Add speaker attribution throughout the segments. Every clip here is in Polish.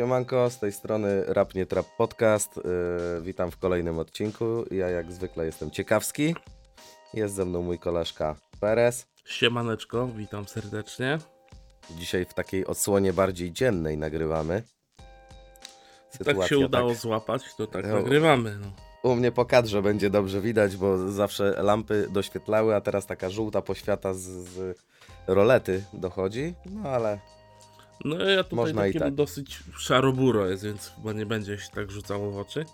Speaker 1: Siemanko, z tej strony Rap Nie Trap Podcast. Yy, witam w kolejnym odcinku. Ja jak zwykle jestem ciekawski. Jest ze mną mój koleżka Perez.
Speaker 2: Siemaneczko, witam serdecznie.
Speaker 1: Dzisiaj w takiej odsłonie bardziej dziennej nagrywamy.
Speaker 2: tak się udało tak... złapać, to tak no, nagrywamy. No.
Speaker 1: U mnie po kadrze będzie dobrze widać, bo zawsze lampy doświetlały, a teraz taka żółta poświata z, z rolety dochodzi. No ale
Speaker 2: no ja tutaj Można takim tak. dosyć szaroburo jest, więc chyba nie będzie się tak rzucało w oczy.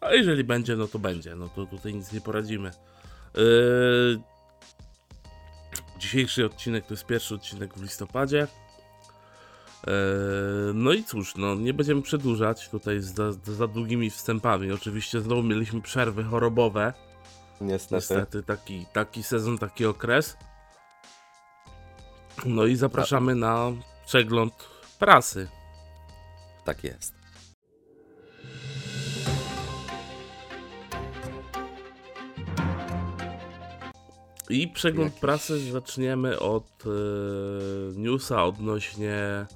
Speaker 2: A jeżeli będzie, no to będzie. No to tutaj nic nie poradzimy. Yy... Dzisiejszy odcinek to jest pierwszy odcinek w listopadzie. Yy... No i cóż, no nie będziemy przedłużać tutaj za, za długimi wstępami. Oczywiście znowu mieliśmy przerwy chorobowe.
Speaker 1: Niestety.
Speaker 2: Niestety taki, taki sezon, taki okres. No i zapraszamy na przegląd prasy.
Speaker 1: Tak jest.
Speaker 2: I przegląd Jakiś... prasy zaczniemy od e, newsa odnośnie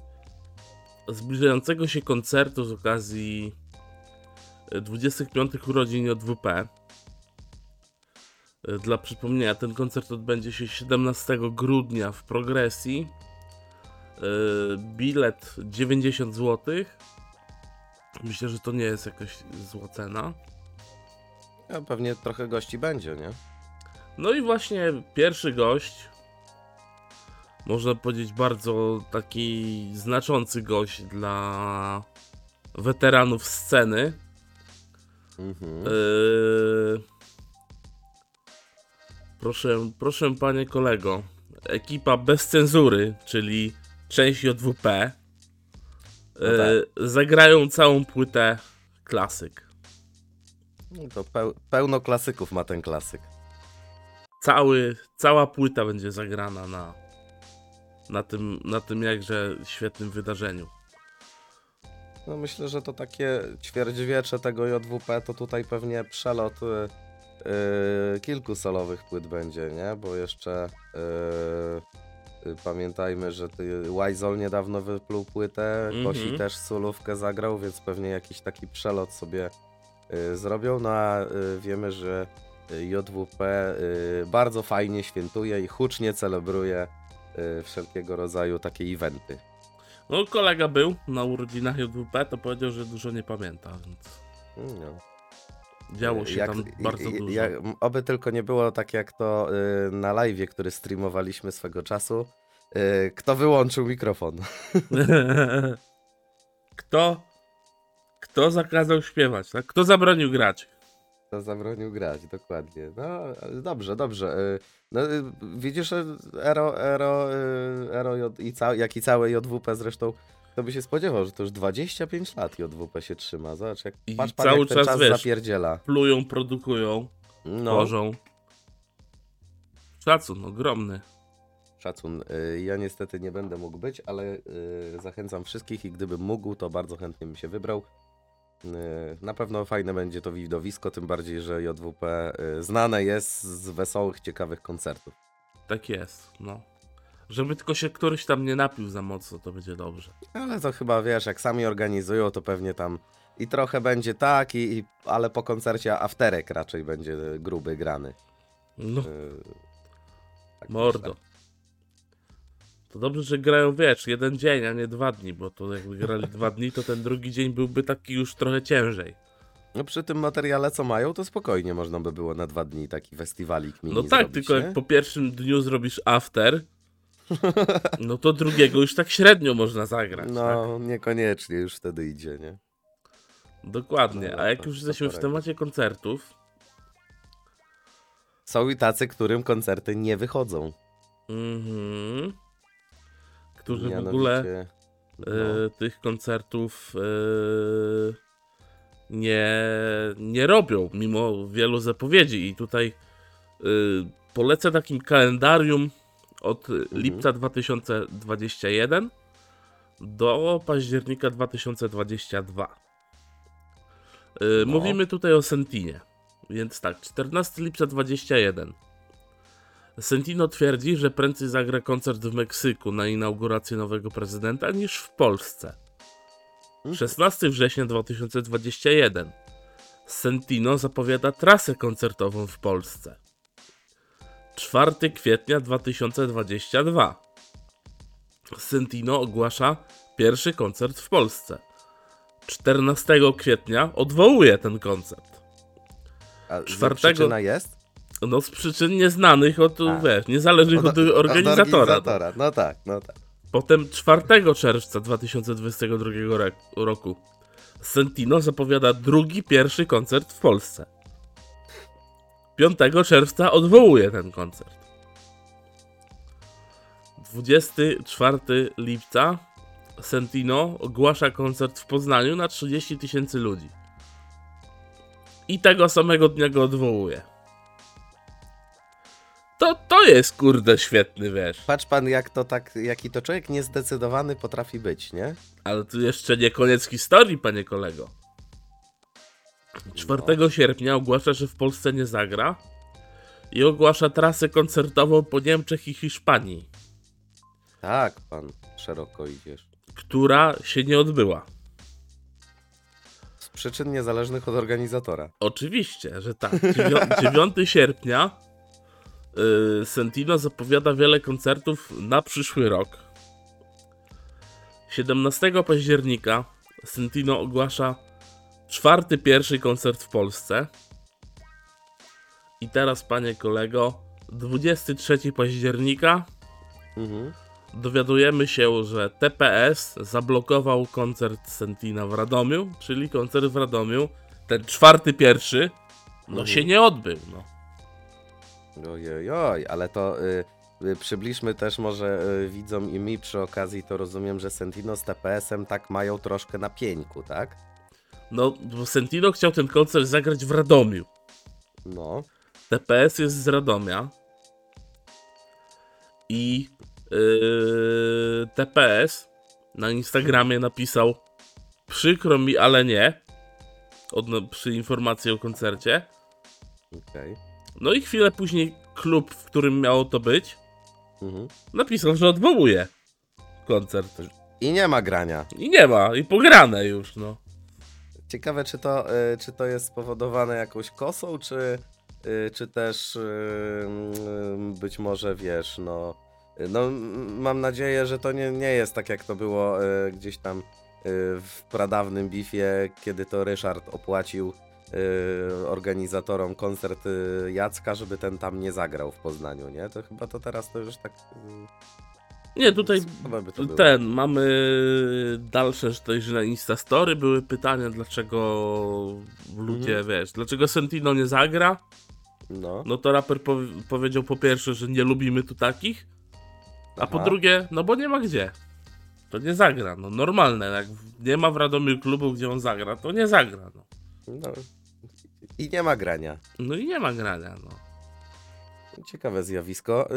Speaker 2: zbliżającego się koncertu z okazji 25 urodzin JWP. E, dla przypomnienia, ten koncert odbędzie się 17 grudnia w progresji E, bilet 90 zł. Myślę, że to nie jest jakaś zła cena.
Speaker 1: Ja pewnie trochę gości będzie, nie?
Speaker 2: No i właśnie pierwszy gość, można powiedzieć bardzo taki znaczący gość dla weteranów sceny. Mhm. Yy... Proszę, proszę panie kolego, ekipa bez cenzury, czyli część JWP no tak. E, zagrają całą płytę klasyk.
Speaker 1: No to peł pełno klasyków ma ten klasyk.
Speaker 2: Cały, cała płyta będzie zagrana na, na, tym, na tym jakże świetnym wydarzeniu.
Speaker 1: No myślę, że to takie ćwierćwiecze tego JWP to tutaj pewnie przelot yy, kilku solowych płyt będzie, nie? Bo jeszcze yy, pamiętajmy, że Wizol niedawno wypluł płytę, mm -hmm. Kosi też solówkę zagrał, więc pewnie jakiś taki przelot sobie y, zrobią. No a y, wiemy, że JWP y, bardzo fajnie świętuje i hucznie celebruje wszelkiego rodzaju takie eventy.
Speaker 2: No kolega był na urodzinach JWP, to powiedział, że dużo nie pamięta, więc... No. Działo się jak, tam bardzo dużo. Jak,
Speaker 1: oby tylko nie było tak jak to y, na live, który streamowaliśmy swego czasu. Y, kto wyłączył mikrofon?
Speaker 2: kto? Kto zakazał śpiewać? Tak? Kto zabronił grać?
Speaker 1: Kto zabronił grać, dokładnie. No, dobrze, dobrze. Y, no, widzisz, Ero, Ero, Ero i ca jak i całe JWP zresztą to by się spodziewał, że to już 25 lat JWP się trzyma. Zobacz, jak,
Speaker 2: I
Speaker 1: patrz,
Speaker 2: cały
Speaker 1: jak
Speaker 2: czas,
Speaker 1: czas
Speaker 2: wiesz,
Speaker 1: zapierdziela.
Speaker 2: Plują, produkują, no. tworzą. Szacun ogromny.
Speaker 1: Szacun. Y, ja niestety nie będę mógł być, ale y, zachęcam wszystkich i gdybym mógł, to bardzo chętnie bym się wybrał. Y, na pewno fajne będzie to widowisko, tym bardziej, że JWP znane jest z wesołych, ciekawych koncertów.
Speaker 2: Tak jest, no. Żeby tylko się któryś tam nie napił za mocno, to będzie dobrze.
Speaker 1: Ale to chyba wiesz, jak sami organizują, to pewnie tam i trochę będzie tak, i, i ale po koncercie afterek raczej będzie gruby grany.
Speaker 2: No. Yy, tak Mordo. Myślę. To dobrze, że grają, wiesz, jeden dzień, a nie dwa dni, bo to jakby grali dwa dni, to ten drugi dzień byłby taki już trochę ciężej.
Speaker 1: No przy tym materiale, co mają, to spokojnie można by było na dwa dni taki festiwalik mini
Speaker 2: No tak,
Speaker 1: zrobić,
Speaker 2: tylko
Speaker 1: nie?
Speaker 2: jak po pierwszym dniu zrobisz after, no to drugiego już tak średnio można zagrać.
Speaker 1: No,
Speaker 2: tak?
Speaker 1: niekoniecznie już wtedy idzie, nie?
Speaker 2: Dokładnie, no, a jak już jesteśmy w temacie koncertów...
Speaker 1: Są i tacy, którym koncerty nie wychodzą.
Speaker 2: Mhm. Którzy w ogóle e, no. tych koncertów e, nie, nie robią, mimo wielu zapowiedzi. I tutaj e, polecę takim kalendarium od mhm. lipca 2021 do października 2022. No. Mówimy tutaj o Sentinie. Więc tak, 14 lipca 21. Sentino twierdzi, że prędzej zagra koncert w Meksyku na inaugurację nowego prezydenta niż w Polsce. 16 września 2021. Sentino zapowiada trasę koncertową w Polsce. 4 kwietnia 2022. Sentino ogłasza pierwszy koncert w Polsce. 14 kwietnia odwołuje ten koncert.
Speaker 1: A
Speaker 2: Czwartego-
Speaker 1: przyczyna jest?
Speaker 2: No z przyczyn nieznanych od,
Speaker 1: A.
Speaker 2: wiesz, niezależnych od,
Speaker 1: Od- od
Speaker 2: organizatora.
Speaker 1: organizatora. No tak, no tak.
Speaker 2: Potem 4 czerwca 2022 re- roku Sentino zapowiada drugi, pierwszy koncert w Polsce. 5 czerwca odwołuje ten koncert. 24 lipca Sentino ogłasza koncert w Poznaniu na 30 tysięcy ludzi. I tego samego dnia go odwołuje. To, to jest kurde świetny, wiesz.
Speaker 1: Patrz pan, jak to tak, jaki to człowiek niezdecydowany potrafi być, nie?
Speaker 2: Ale to jeszcze nie koniec historii, panie kolego. 4 sierpnia ogłasza, że w Polsce nie zagra i ogłasza trasę koncertową po Niemczech i Hiszpanii,
Speaker 1: Tak, pan szeroko idziesz.
Speaker 2: która się nie odbyła.
Speaker 1: Z przyczyn niezależnych od organizatora.
Speaker 2: Oczywiście, że tak. 9 sierpnia yy, Sentino zapowiada wiele koncertów na przyszły rok. 17 października Sentino ogłasza czwarty pierwszy koncert w Polsce. I teraz, panie kolego, 23 października
Speaker 1: Mhm.
Speaker 2: dowiadujemy się, że TPS zablokował koncert Sentina w Radomiu, czyli koncert w Radomiu, ten czwarty pierwszy, no
Speaker 1: Mhm.
Speaker 2: się nie odbył. No.
Speaker 1: Ojej, oj, ale to y, y, przybliżmy też może y, widzom i mi przy okazji, to rozumiem, że Sentino z TPS-em tak mają troszkę na pieńku, tak?
Speaker 2: No, bo Sentino chciał ten koncert zagrać w Radomiu.
Speaker 1: No.
Speaker 2: TPS jest z Radomia i yy, TPS na Instagramie napisał przykro mi, ale nie od, przy informacji o koncercie.
Speaker 1: Okej.
Speaker 2: No i chwilę później klub, w którym miało to być,
Speaker 1: Mhm.
Speaker 2: napisał, że odwołuje koncert.
Speaker 1: I nie ma grania.
Speaker 2: I nie ma, i pograne już, no.
Speaker 1: Ciekawe, czy to, y, czy to jest spowodowane jakąś kosą, czy, y, czy też y, y, być może wiesz, no. No, mam nadzieję, że to nie, nie jest tak, jak to było gdzieś tam w pradawnym bifie, kiedy to Ryszard opłacił organizatorom koncert Jacka, żeby ten tam nie zagrał w Poznaniu, nie? To chyba to teraz to już tak.
Speaker 2: Nie, tutaj ten, mamy dalsze, że też na Instastory były pytania, dlaczego ludzie,
Speaker 1: Mhm.
Speaker 2: wiesz, dlaczego Sentino nie zagra?
Speaker 1: No.
Speaker 2: No to raper pow- powiedział po pierwsze, że nie lubimy tu takich, a po
Speaker 1: Aha.
Speaker 2: drugie, no bo nie ma gdzie. To nie zagra, no normalne, jak nie ma w Radomiu klubu, gdzie on zagra, to nie zagra, no.
Speaker 1: no. I nie ma grania.
Speaker 2: No i nie ma grania, no.
Speaker 1: Ciekawe zjawisko.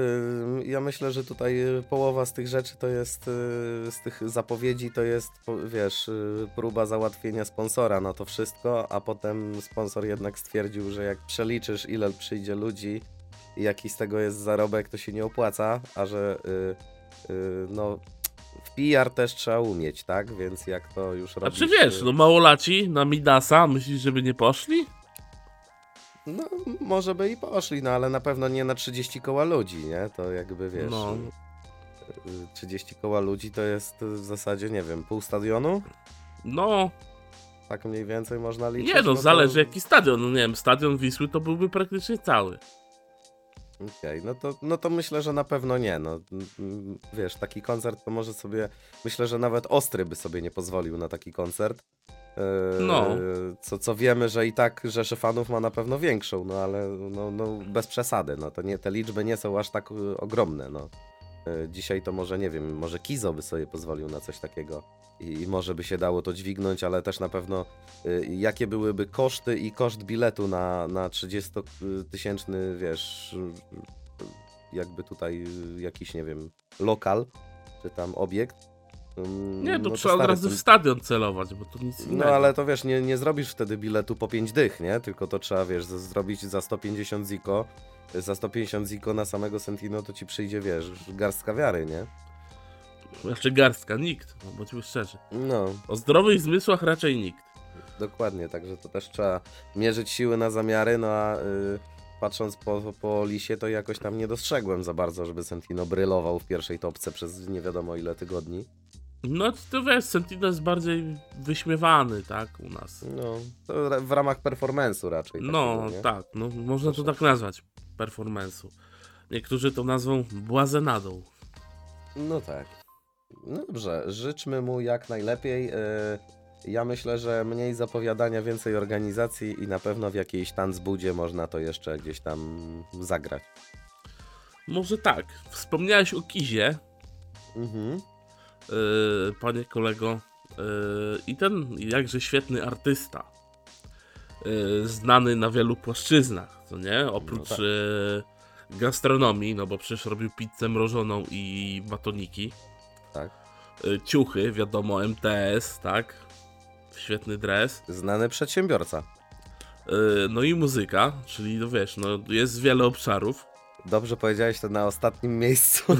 Speaker 1: Ja myślę, że tutaj y, połowa z tych rzeczy to jest, y, z tych zapowiedzi to jest, wiesz, y, próba załatwienia sponsora na to wszystko, a potem sponsor jednak stwierdził, że jak przeliczysz ile przyjdzie ludzi i jaki z tego jest zarobek, to się nie opłaca, a że no w PR też trzeba umieć, tak? Więc jak to już
Speaker 2: A
Speaker 1: robisz...
Speaker 2: czy wiesz, no małolaci na Midasa, myślisz, żeby nie poszli?
Speaker 1: No, może by i poszli, no ale na pewno nie na 30 koła ludzi, nie? To jakby wiesz.
Speaker 2: No.
Speaker 1: y, y, 30 koła ludzi to jest w zasadzie, nie wiem, pół stadionu?
Speaker 2: No,
Speaker 1: Tak mniej więcej można liczyć.
Speaker 2: nie no,
Speaker 1: to-
Speaker 2: zależy jaki stadion, no nie wiem, stadion Wisły to byłby praktycznie cały.
Speaker 1: Okej, no, to, no to myślę, że na pewno nie. No, wiesz, taki koncert to może sobie. Myślę, że nawet ostry by sobie nie pozwolił na taki koncert. Yy,
Speaker 2: No.
Speaker 1: Co, co wiemy, że i tak rzesze fanów ma na pewno większą, no ale no, no, bez przesady. No, to nie, te liczby nie są aż tak y, ogromne. No. Yy, Dzisiaj to może nie wiem, może Kizo by sobie pozwolił na coś takiego. I, może by się dało to dźwignąć, ale też na pewno y, jakie byłyby koszty i koszt biletu na, na 30-tysięczny, wiesz, jakby tutaj jakiś, nie wiem, lokal, czy tam obiekt. Ym,
Speaker 2: Nie, to
Speaker 1: no
Speaker 2: trzeba od
Speaker 1: stary,
Speaker 2: razu
Speaker 1: to-
Speaker 2: w stadion celować, bo to nic innego.
Speaker 1: No ale to wiesz, nie, nie zrobisz wtedy biletu po 5 dych, nie? Tylko to trzeba, wiesz, zrobić za 150 ziko. Za 150 ziko na samego Sentino to ci przyjdzie, wiesz, garstka wiary, nie?
Speaker 2: Znaczy garstka, nikt, no bądźmy szczerzy.
Speaker 1: No,
Speaker 2: O zdrowych zmysłach raczej nikt.
Speaker 1: dokładnie, także to też trzeba mierzyć siły na zamiary, no a y, patrząc po, po lisie, to jakoś tam nie dostrzegłem za bardzo, żeby Sentino brylował w pierwszej topce przez nie wiadomo ile tygodni.
Speaker 2: No to wiesz, Sentino jest bardziej wyśmiewany, tak, u nas.
Speaker 1: No, w ramach performance'u raczej.
Speaker 2: No,
Speaker 1: takiego, nie?
Speaker 2: tak, no można to tak nazwać, performance'u. Niektórzy to nazwą błazenadą.
Speaker 1: No tak. No dobrze, życzmy mu jak najlepiej. y, Ja myślę, że mniej zapowiadania, więcej organizacji i na pewno w jakiejś tanzbudzie można to jeszcze gdzieś tam zagrać.
Speaker 2: Może tak, wspomniałeś o Kizie,
Speaker 1: Mhm.
Speaker 2: yy, panie kolego, yy, i ten jakże świetny artysta, znany na wielu płaszczyznach, co nie? Oprócz
Speaker 1: tak.
Speaker 2: yy, gastronomii, no bo przecież robił pizzę mrożoną i batoniki.
Speaker 1: Tak.
Speaker 2: Yy, ciuchy, wiadomo, MTS, tak? Świetny dres.
Speaker 1: Znany przedsiębiorca.
Speaker 2: No i muzyka, czyli no wiesz, no jest wiele obszarów.
Speaker 1: Dobrze powiedziałeś to na ostatnim miejscu.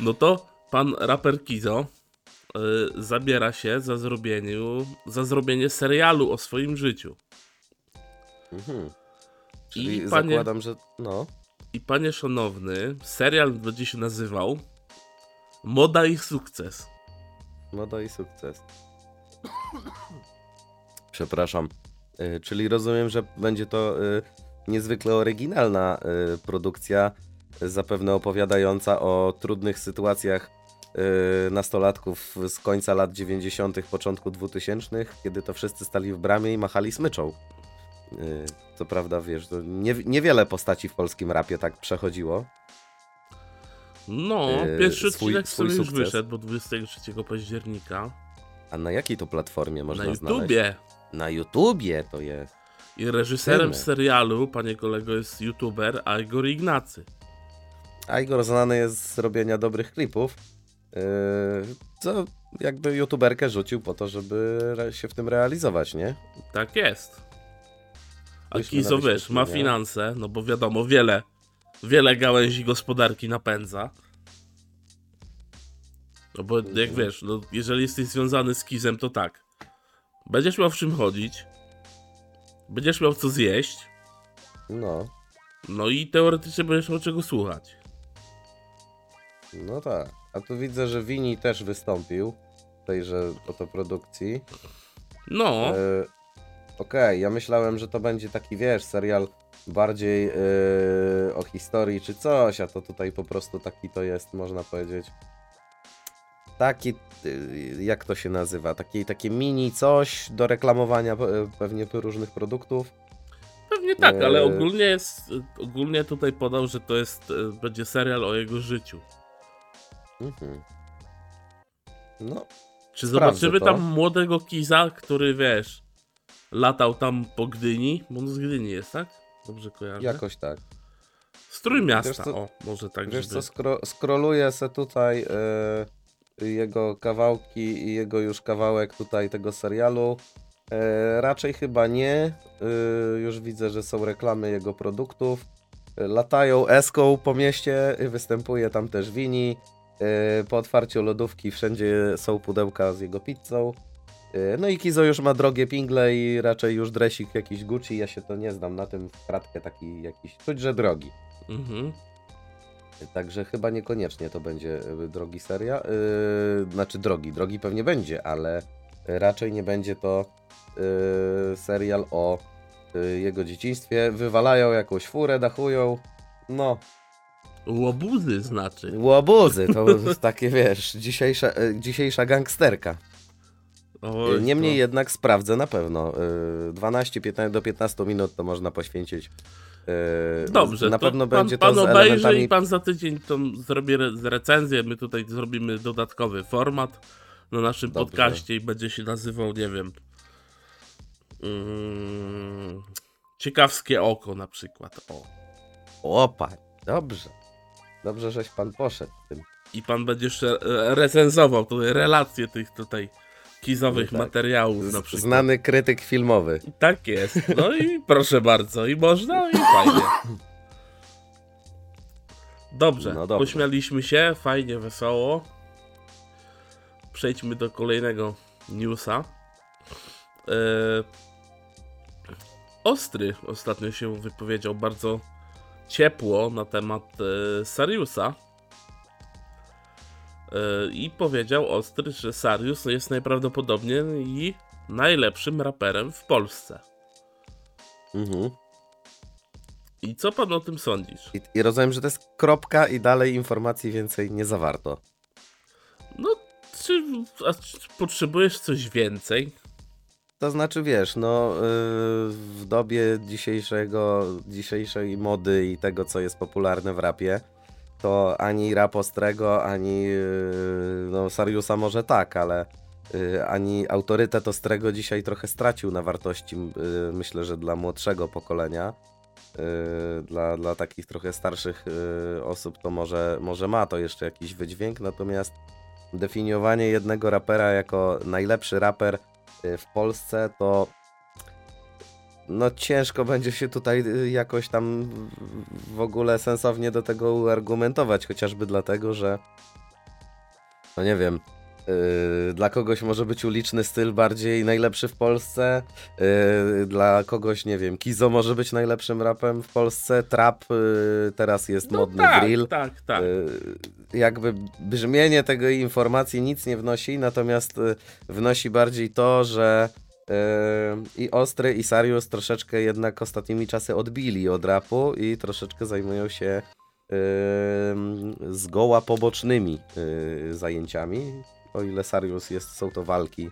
Speaker 2: No to pan raper Kizo y, zabiera się za, zrobieniu, za zrobienie serialu o swoim życiu.
Speaker 1: mhm. Czyli
Speaker 2: I panie-
Speaker 1: zakładam, że. No.
Speaker 2: I panie szanowny, serial będzie się nazywał Moda i sukces.
Speaker 1: Moda i sukces. Przepraszam. Y, czyli rozumiem, że będzie to y, niezwykle oryginalna y, produkcja, y, zapewne opowiadająca o trudnych sytuacjach y, nastolatków z końca lat 90., początku 2000, kiedy to wszyscy stali w bramie i machali smyczą. Y, co prawda, wiesz, nie, niewiele postaci w polskim rapie tak przechodziło.
Speaker 2: No,
Speaker 1: Yy,
Speaker 2: pierwszy
Speaker 1: swój-
Speaker 2: odcinek
Speaker 1: swój
Speaker 2: już wyszedł, bo 23 października.
Speaker 1: A na jakiej to platformie można
Speaker 2: na
Speaker 1: znaleźć?
Speaker 2: YouTubie.
Speaker 1: Na YouTubie to jest.
Speaker 2: I reżyserem serialu, panie kolego, jest youtuber Igor Ignacy.
Speaker 1: A Igor znany jest z robienia dobrych klipów, co jakby youtuberkę rzucił po to, żeby się w tym realizować, nie?
Speaker 2: Tak jest. A Kizo, wiesz, ma finanse, no bo wiadomo, wiele, wiele gałęzi gospodarki napędza. No bo jak
Speaker 1: Mhm.
Speaker 2: wiesz, no jeżeli jesteś związany z Kizem, to tak. Będziesz miał w czym chodzić, będziesz miał co zjeść,
Speaker 1: No,
Speaker 2: no i teoretycznie będziesz miał czego słuchać.
Speaker 1: no tak. A tu widzę, że Wini też wystąpił w tejże oto produkcji.
Speaker 2: No,
Speaker 1: Yy, Okej, ja myślałem, że to będzie taki, wiesz, serial bardziej yy, o historii czy coś, a to tutaj po prostu taki to jest, można powiedzieć. Taki, yy, jak to się nazywa, takie, takie mini coś do reklamowania pe- pewnie różnych produktów.
Speaker 2: pewnie tak, ale ogólnie jest, ogólnie tutaj podał, że to jest, e, będzie serial o jego życiu.
Speaker 1: Mhm. No,
Speaker 2: Czy zobaczymy
Speaker 1: to.
Speaker 2: tam młodego Kiza, który wiesz, latał tam po Gdyni? Bo on z Gdyni jest, tak? Dobrze kojarzę.
Speaker 1: jakoś tak.
Speaker 2: Z Trójmiasta,
Speaker 1: Wiesz co-
Speaker 2: o, może tak,
Speaker 1: Wiesz
Speaker 2: żeby...
Speaker 1: co, skro, skroluję se tutaj e, jego kawałki i jego już kawałek tutaj tego serialu. E, raczej chyba nie. E, już widzę, że są reklamy jego produktów. Latają eską po mieście, występuje tam też Wini. E, po otwarciu lodówki wszędzie są pudełka z jego pizzą. E, no i Kizo już ma drogie pingle i raczej już dresik jakiś Gucci. Ja się to nie znam na tym w kratkę taki jakiś, czuć, że drogi.
Speaker 2: Mhm.
Speaker 1: Także chyba niekoniecznie to będzie drogi seria. Yy, znaczy drogi, drogi pewnie będzie, ale raczej nie będzie to yy, serial o yy, jego dzieciństwie. Wywalają jakąś furę, dachują. No,
Speaker 2: Łobuzy znaczy.
Speaker 1: łobuzy, to takie wiesz, dzisiejsza, y, dzisiejsza gangsterka.
Speaker 2: Oj,
Speaker 1: Y, Niemniej
Speaker 2: to-
Speaker 1: jednak sprawdzę na pewno. Yy, 12-15 do 15 minut to można poświęcić.
Speaker 2: Dobrze,
Speaker 1: na
Speaker 2: to
Speaker 1: pewno
Speaker 2: pan,
Speaker 1: będzie
Speaker 2: pan
Speaker 1: to
Speaker 2: obejrzy
Speaker 1: elementami
Speaker 2: i pan za tydzień to zrobi re recenzję. My tutaj zrobimy dodatkowy format na naszym
Speaker 1: Dobrze.
Speaker 2: podcaście i będzie się nazywał, nie wiem. Mm, ciekawskie oko na przykład. O.
Speaker 1: Opa, dobrze. Dobrze, żeś pan poszedł tym.
Speaker 2: I pan będzie jeszcze e, recenzował tutaj relacje tych tutaj kizowych
Speaker 1: No tak.
Speaker 2: materiałów na przykład.
Speaker 1: znany krytyk filmowy.
Speaker 2: Tak jest. No i proszę bardzo, i można, i fajnie. Dobrze,
Speaker 1: No dobrze.
Speaker 2: pośmialiśmy się, fajnie, wesoło. Przejdźmy do kolejnego newsa. E, Ostry ostatnio się wypowiedział bardzo ciepło na temat e, Sariusa. E, I powiedział Ostry, że Sarius jest najprawdopodobniej najlepszym raperem w Polsce.
Speaker 1: Mhm.
Speaker 2: I co pan o tym sądzisz?
Speaker 1: I, I rozumiem, że to jest kropka i dalej informacji więcej nie zawarto.
Speaker 2: No, czy, a, czy potrzebujesz coś więcej?
Speaker 1: To znaczy, wiesz, no yy, w dobie dzisiejszego, dzisiejszej mody i tego, co jest popularne w rapie, to ani rap Ostrego, ani yy, no Sariusa może tak, ale yy, ani autorytet Ostrego dzisiaj trochę stracił na wartości, myślę, że dla młodszego pokolenia. Dla, dla takich trochę starszych osób to może, może ma to jeszcze jakiś wydźwięk, natomiast definiowanie jednego rapera jako najlepszy raper y, w Polsce, to no ciężko będzie się tutaj y, jakoś tam w ogóle sensownie do tego uargumentować, chociażby dlatego, że no nie wiem, yy, dla kogoś może być uliczny styl bardziej najlepszy w Polsce, yy, dla kogoś, nie wiem, Kizo może być najlepszym rapem w Polsce, trap yy, teraz jest modny
Speaker 2: tak,
Speaker 1: drill.
Speaker 2: tak, tak.
Speaker 1: Jakby brzmienie tego informacji nic nie wnosi, natomiast y, wnosi bardziej to, że y, i Ostry i Sarius troszeczkę jednak ostatnimi czasy odbili od rapu i troszeczkę zajmują się y, zgoła pobocznymi zajęciami. O ile Sarius jest, są to walki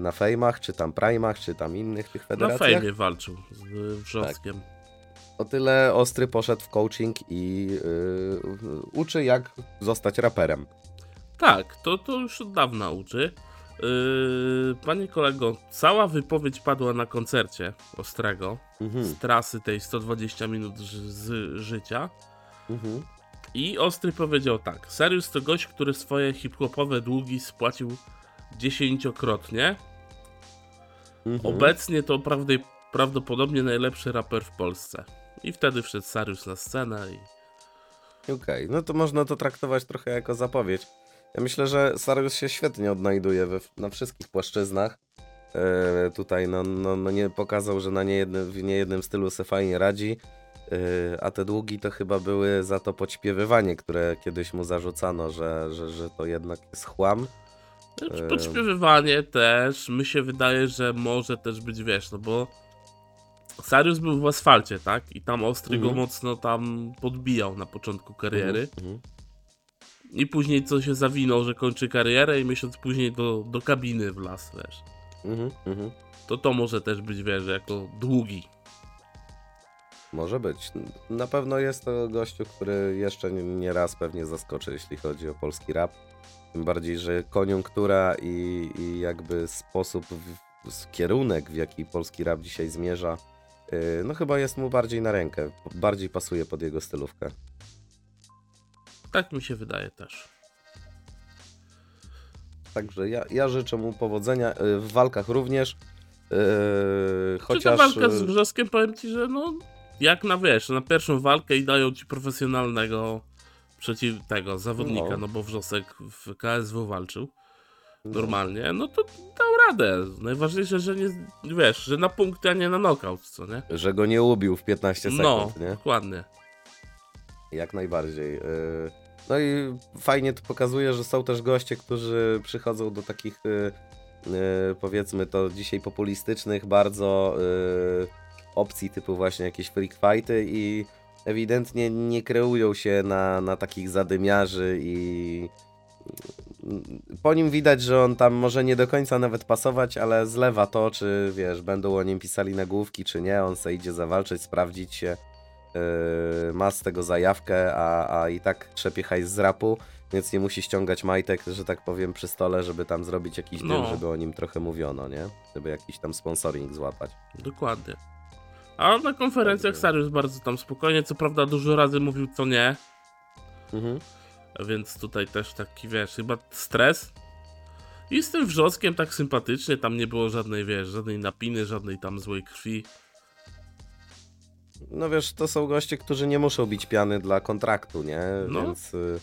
Speaker 1: na fejmach, czy tam primach, czy tam innych tych
Speaker 2: Na
Speaker 1: federacjach.
Speaker 2: fejmie walczył z Wrzoskiem.
Speaker 1: O tyle Ostry poszedł w coaching i yy, uczy jak zostać raperem.
Speaker 2: Tak, to, to już od dawna uczy. Yy, panie kolego, cała wypowiedź padła na koncercie Ostrego
Speaker 1: Mhm,
Speaker 2: z trasy tej 120 minut z życia.
Speaker 1: mhm,
Speaker 2: I Ostry powiedział tak: Serius to gość, który swoje hip-hopowe długi spłacił dziesięciokrotnie.
Speaker 1: mhm.
Speaker 2: Obecnie to prawdopodobnie najlepszy raper w Polsce. I wtedy wszedł Sarius na scenę i
Speaker 1: Okej, no to można to traktować trochę jako zapowiedź. Ja myślę, że Sarius się świetnie odnajduje we, na wszystkich płaszczyznach. E, tutaj no, no, no nie pokazał, że na niejednym, w niejednym stylu se fajnie radzi. E, a te długi to chyba były za to podśpiewywanie, które kiedyś mu zarzucano, że, że, że to jednak jest chłam.
Speaker 2: Znaczy,
Speaker 1: Em.
Speaker 2: Podśpiewywanie też, mi się wydaje, że może też być, wiesz, no bo Sarius był w asfalcie, tak? I tam Ostry
Speaker 1: Mhm.
Speaker 2: go mocno tam podbijał na początku kariery.
Speaker 1: Mhm,
Speaker 2: I później co się zawinął, że kończy karierę i miesiąc później do, do kabiny w las, wiesz.
Speaker 1: mhm, mhm.
Speaker 2: To to może też być, wiesz, jako długi.
Speaker 1: Może być. Na pewno jest to gościu, który jeszcze nie, raz pewnie zaskoczy, jeśli chodzi o polski rap. Tym bardziej, że koniunktura i, i jakby sposób, w, kierunek, w jaki polski rap dzisiaj zmierza, no chyba jest mu bardziej na rękę. Bardziej pasuje pod jego stylówkę.
Speaker 2: Tak mi się wydaje też.
Speaker 1: Także ja, ja życzę mu powodzenia yy, w walkach również. Yy,
Speaker 2: Chociaż... Czy ta walka z
Speaker 1: yy,
Speaker 2: Wrzoskiem, powiem ci, że no, jak na wiesz, na pierwszą walkę i dają ci profesjonalnego przeciw tego zawodnika,
Speaker 1: No.
Speaker 2: no, bo Wrzosek w KSW walczył
Speaker 1: no,
Speaker 2: normalnie, no to dał radę. Najważniejsze, że nie, wiesz, że na punkty, a nie na knockout, co nie?
Speaker 1: Że go nie ubił w 15
Speaker 2: No,
Speaker 1: sekund, nie?
Speaker 2: dokładnie.
Speaker 1: Jak najbardziej. Yy, No i fajnie to pokazuje, że są też goście, którzy przychodzą do takich yy, yy, powiedzmy to dzisiaj populistycznych bardzo opcji typu właśnie jakieś freak fighty i ewidentnie nie kreują się na, na takich zadymiarzy i po nim widać, że on tam może nie do końca nawet pasować, ale zlewa to, czy wiesz, będą o nim pisali nagłówki, czy nie, on se idzie zawalczyć, sprawdzić się yy, ma z tego zajawkę, a, a i tak trzepie hajs z rapu, więc nie musi ściągać majtek, że tak powiem, przy stole, żeby tam zrobić jakiś dym,
Speaker 2: No.
Speaker 1: żeby o nim trochę mówiono, nie? Żeby jakiś tam sponsoring złapać.
Speaker 2: Dokładnie. A na konferencjach
Speaker 1: Także-
Speaker 2: Sarius bardzo tam spokojnie, co prawda dużo razy mówił co nie,
Speaker 1: Mhm.
Speaker 2: Więc tutaj też taki, wiesz, chyba stres. I z tym wrzoskiem tak sympatycznie, tam nie było żadnej, wiesz, żadnej napiny, żadnej tam złej krwi.
Speaker 1: no wiesz, to są goście, którzy nie muszą bić piany dla kontraktu, nie?
Speaker 2: No.
Speaker 1: Więc y,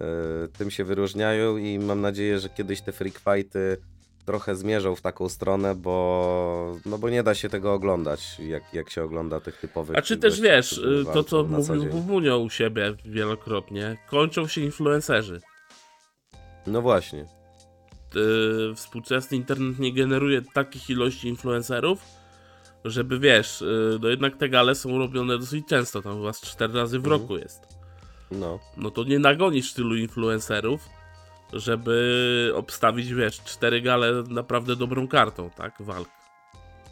Speaker 1: y, tym się wyróżniają i mam nadzieję, że kiedyś te freak fighty trochę zmierzą w taką stronę, bo no bo nie da się tego oglądać, jak, jak się ogląda tych typowych
Speaker 2: A czy też wiesz, y, to co mówił
Speaker 1: dzień.
Speaker 2: Wumunio u siebie wielokrotnie, kończą się influencerzy.
Speaker 1: No właśnie.
Speaker 2: y, współczesny internet nie generuje takich ilości influencerów, żeby wiesz, y, no jednak te gale są robione dosyć często, tam chyba z 4 razy w
Speaker 1: Mhm.
Speaker 2: roku jest.
Speaker 1: No.
Speaker 2: No to nie nagonisz tylu influencerów, żeby obstawić, wiesz, cztery gale naprawdę dobrą kartą, tak, walk.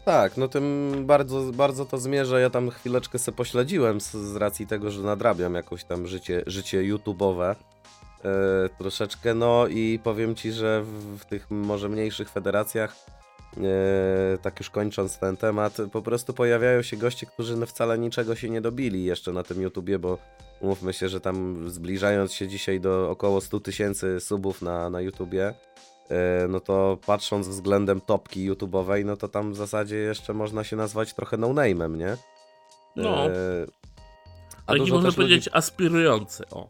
Speaker 1: Tak, no tym bardzo, bardzo to zmierza. Ja tam chwileczkę se pośledziłem z, z racji tego, że nadrabiam jakoś tam życie, życie YouTube'owe e, troszeczkę. No i powiem ci, że w, w tych może mniejszych federacjach, tak już kończąc ten temat, po prostu pojawiają się goście, którzy no wcale niczego się nie dobili jeszcze na tym YouTubie, bo umówmy się, że tam zbliżając się dzisiaj do około 100 tysięcy subów na, na YouTubie, E, no to patrząc względem topki YouTube'owej, no to tam w zasadzie jeszcze można się nazwać trochę no-name'em, nie?
Speaker 2: No.
Speaker 1: E, a
Speaker 2: Taki można
Speaker 1: też ludzi-
Speaker 2: powiedzieć aspirujący, o.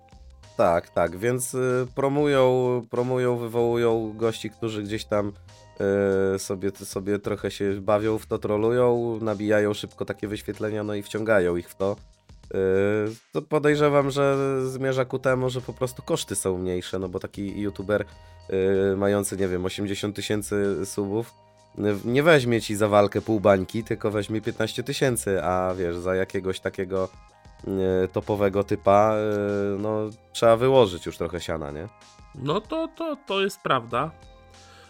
Speaker 1: Tak, tak, więc y, promują, promują, wywołują gości, którzy gdzieś tam y, sobie, sobie trochę się bawią w to, trolują, nabijają szybko takie wyświetlenia, no i wciągają ich w to. Y, to podejrzewam, że zmierza ku temu, że po prostu koszty są mniejsze, no bo taki youtuber y, mający, nie wiem, 80 tysięcy subów nie weźmie ci za walkę pół bańki, tylko weźmie 15 tysięcy, a wiesz, za jakiegoś takiego topowego typa, no trzeba wyłożyć już trochę siana, nie?
Speaker 2: No to, to, to jest prawda.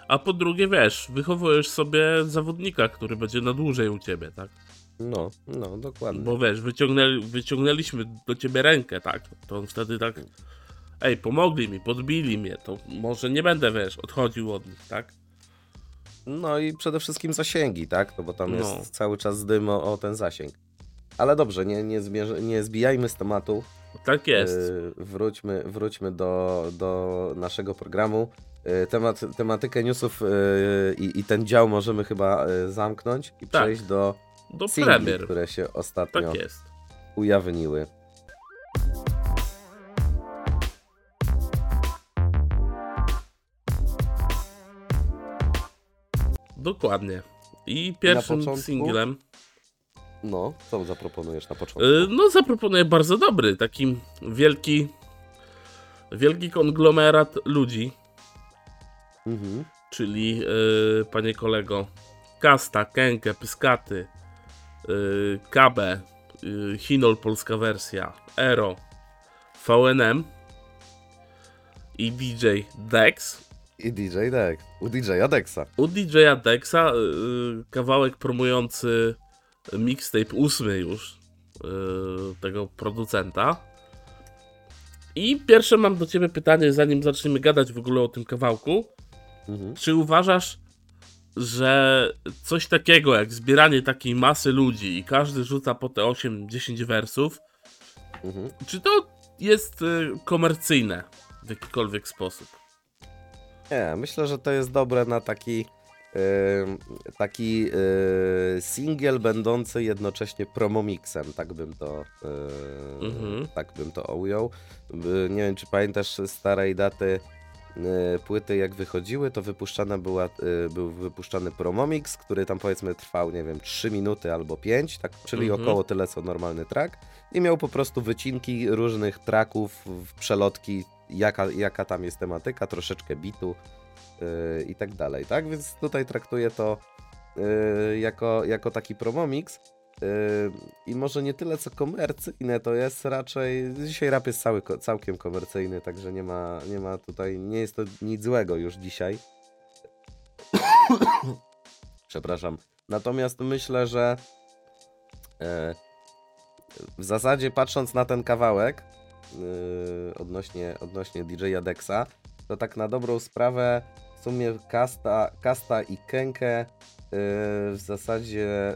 Speaker 2: A po drugie, wiesz, wychowujesz sobie zawodnika, który będzie na dłużej u ciebie, tak?
Speaker 1: No, no, dokładnie.
Speaker 2: Bo wiesz, wyciągnęli, wyciągnęliśmy do ciebie rękę, tak? To on wtedy tak. Ej, pomogli mi, podbili mnie, to może nie będę, wiesz, odchodził od nich, tak?
Speaker 1: No i przede wszystkim zasięgi, tak? No bo tam
Speaker 2: No.
Speaker 1: jest cały czas dym o, o ten zasięg. Ale dobrze, nie, nie, zmierz- nie zbijajmy z tematu.
Speaker 2: Tak jest.
Speaker 1: Yy, wróćmy wróćmy do, do naszego programu. Yy, temat, tematykę newsów yy, i, i ten dział możemy chyba yy, zamknąć i
Speaker 2: Tak.
Speaker 1: przejść do
Speaker 2: Do
Speaker 1: singli,
Speaker 2: premier.
Speaker 1: które się ostatnio
Speaker 2: Tak
Speaker 1: ujawniły.
Speaker 2: Dokładnie. I pierwszym
Speaker 1: początku?
Speaker 2: singlem.
Speaker 1: No, co zaproponujesz na początku?
Speaker 2: No, zaproponuję bardzo dobry, taki wielki. Wielki konglomerat ludzi,
Speaker 1: Mhm.
Speaker 2: czyli y, panie kolego Kasta, Kenke, Pyskaty, y, Kabe, y, Hinol polska wersja, Ero, VNM i DJ Dex.
Speaker 1: I DJ Dex. U DJ-a Dexa.
Speaker 2: U DJ-a Dexa y, y, kawałek promujący mixtape ósmy już y, tego producenta. I pierwsze mam do ciebie pytanie, zanim zaczniemy gadać w ogóle o tym kawałku.
Speaker 1: Mhm.
Speaker 2: Czy uważasz, że coś takiego jak zbieranie takiej masy ludzi i każdy rzuca po te 8-10 wersów,
Speaker 1: Mhm.
Speaker 2: czy to jest y, komercyjne w jakikolwiek sposób?
Speaker 1: Nie, myślę, że to jest dobre na taki ym, taki yy, singiel będący jednocześnie promomixem, tak bym to yy, tak bym to ujął. Yy, nie wiem, czy pamiętasz starej daty yy, płyty jak wychodziły, to wypuszczana była, yy, był wypuszczany promomix, który tam powiedzmy trwał, nie wiem, 3 minuty albo 5, tak, czyli
Speaker 2: Mhm.
Speaker 1: około tyle co normalny track i miał po prostu wycinki różnych tracków, przelotki, jaka, jaka tam jest tematyka, troszeczkę bitu yy, i tak dalej, tak? Więc tutaj traktuję to yy, jako, jako taki promomix. Yy, I może nie tyle co komercyjne, to jest raczej. Dzisiaj rap jest cały, całkiem komercyjny, także nie ma, nie ma tutaj. Nie jest to nic złego już dzisiaj. Przepraszam. Natomiast myślę, że e, w zasadzie patrząc na ten kawałek yy, odnośnie, odnośnie DJ-a Dexa, to tak na dobrą sprawę w sumie Kasta, Kasta i Kenke yy, w zasadzie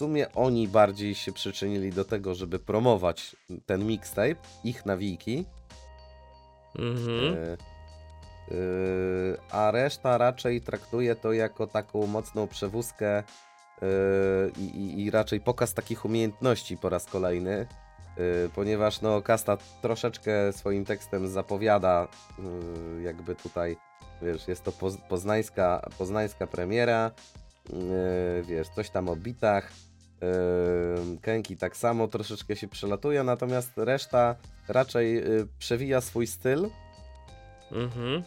Speaker 1: sumie oni bardziej się przyczynili do tego, żeby promować ten mixtape, ich nawijki,
Speaker 2: Mhm.
Speaker 1: yy, a reszta raczej traktuje to jako taką mocną przewózkę i, i, i raczej pokaz takich umiejętności po raz kolejny, ponieważ no Kasta troszeczkę swoim tekstem zapowiada jakby tutaj, wiesz, jest to poz, poznańska, poznańska premiera, wiesz, coś tam o bitach, Kenki tak samo troszeczkę się przelatuje, natomiast reszta raczej yy, przewija swój styl,
Speaker 2: Mhm.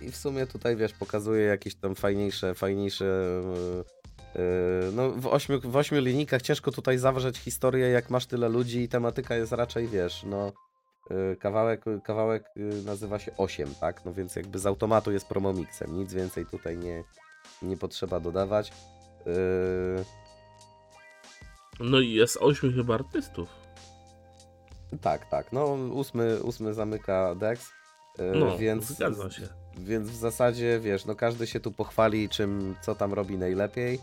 Speaker 1: i w sumie tutaj, wiesz, pokazuje jakieś tam fajniejsze, fajniejsze... Yy, yy, no w ośmiu, w ośmiu linijkach ciężko tutaj zawrzeć historię, jak masz tyle ludzi i tematyka jest raczej, wiesz, no... Kawałek, kawałek nazywa się 8, tak? No więc jakby z automatu jest promomixem, nic więcej tutaj nie, nie potrzeba dodawać. Yy,
Speaker 2: No i jest ośmiu chyba artystów.
Speaker 1: tak, tak, no ósmy, ósmy zamyka Dex, yy,
Speaker 2: No,
Speaker 1: więc...
Speaker 2: zgadza się.
Speaker 1: Więc w zasadzie, wiesz, no każdy się tu pochwali, czym, co tam robi najlepiej,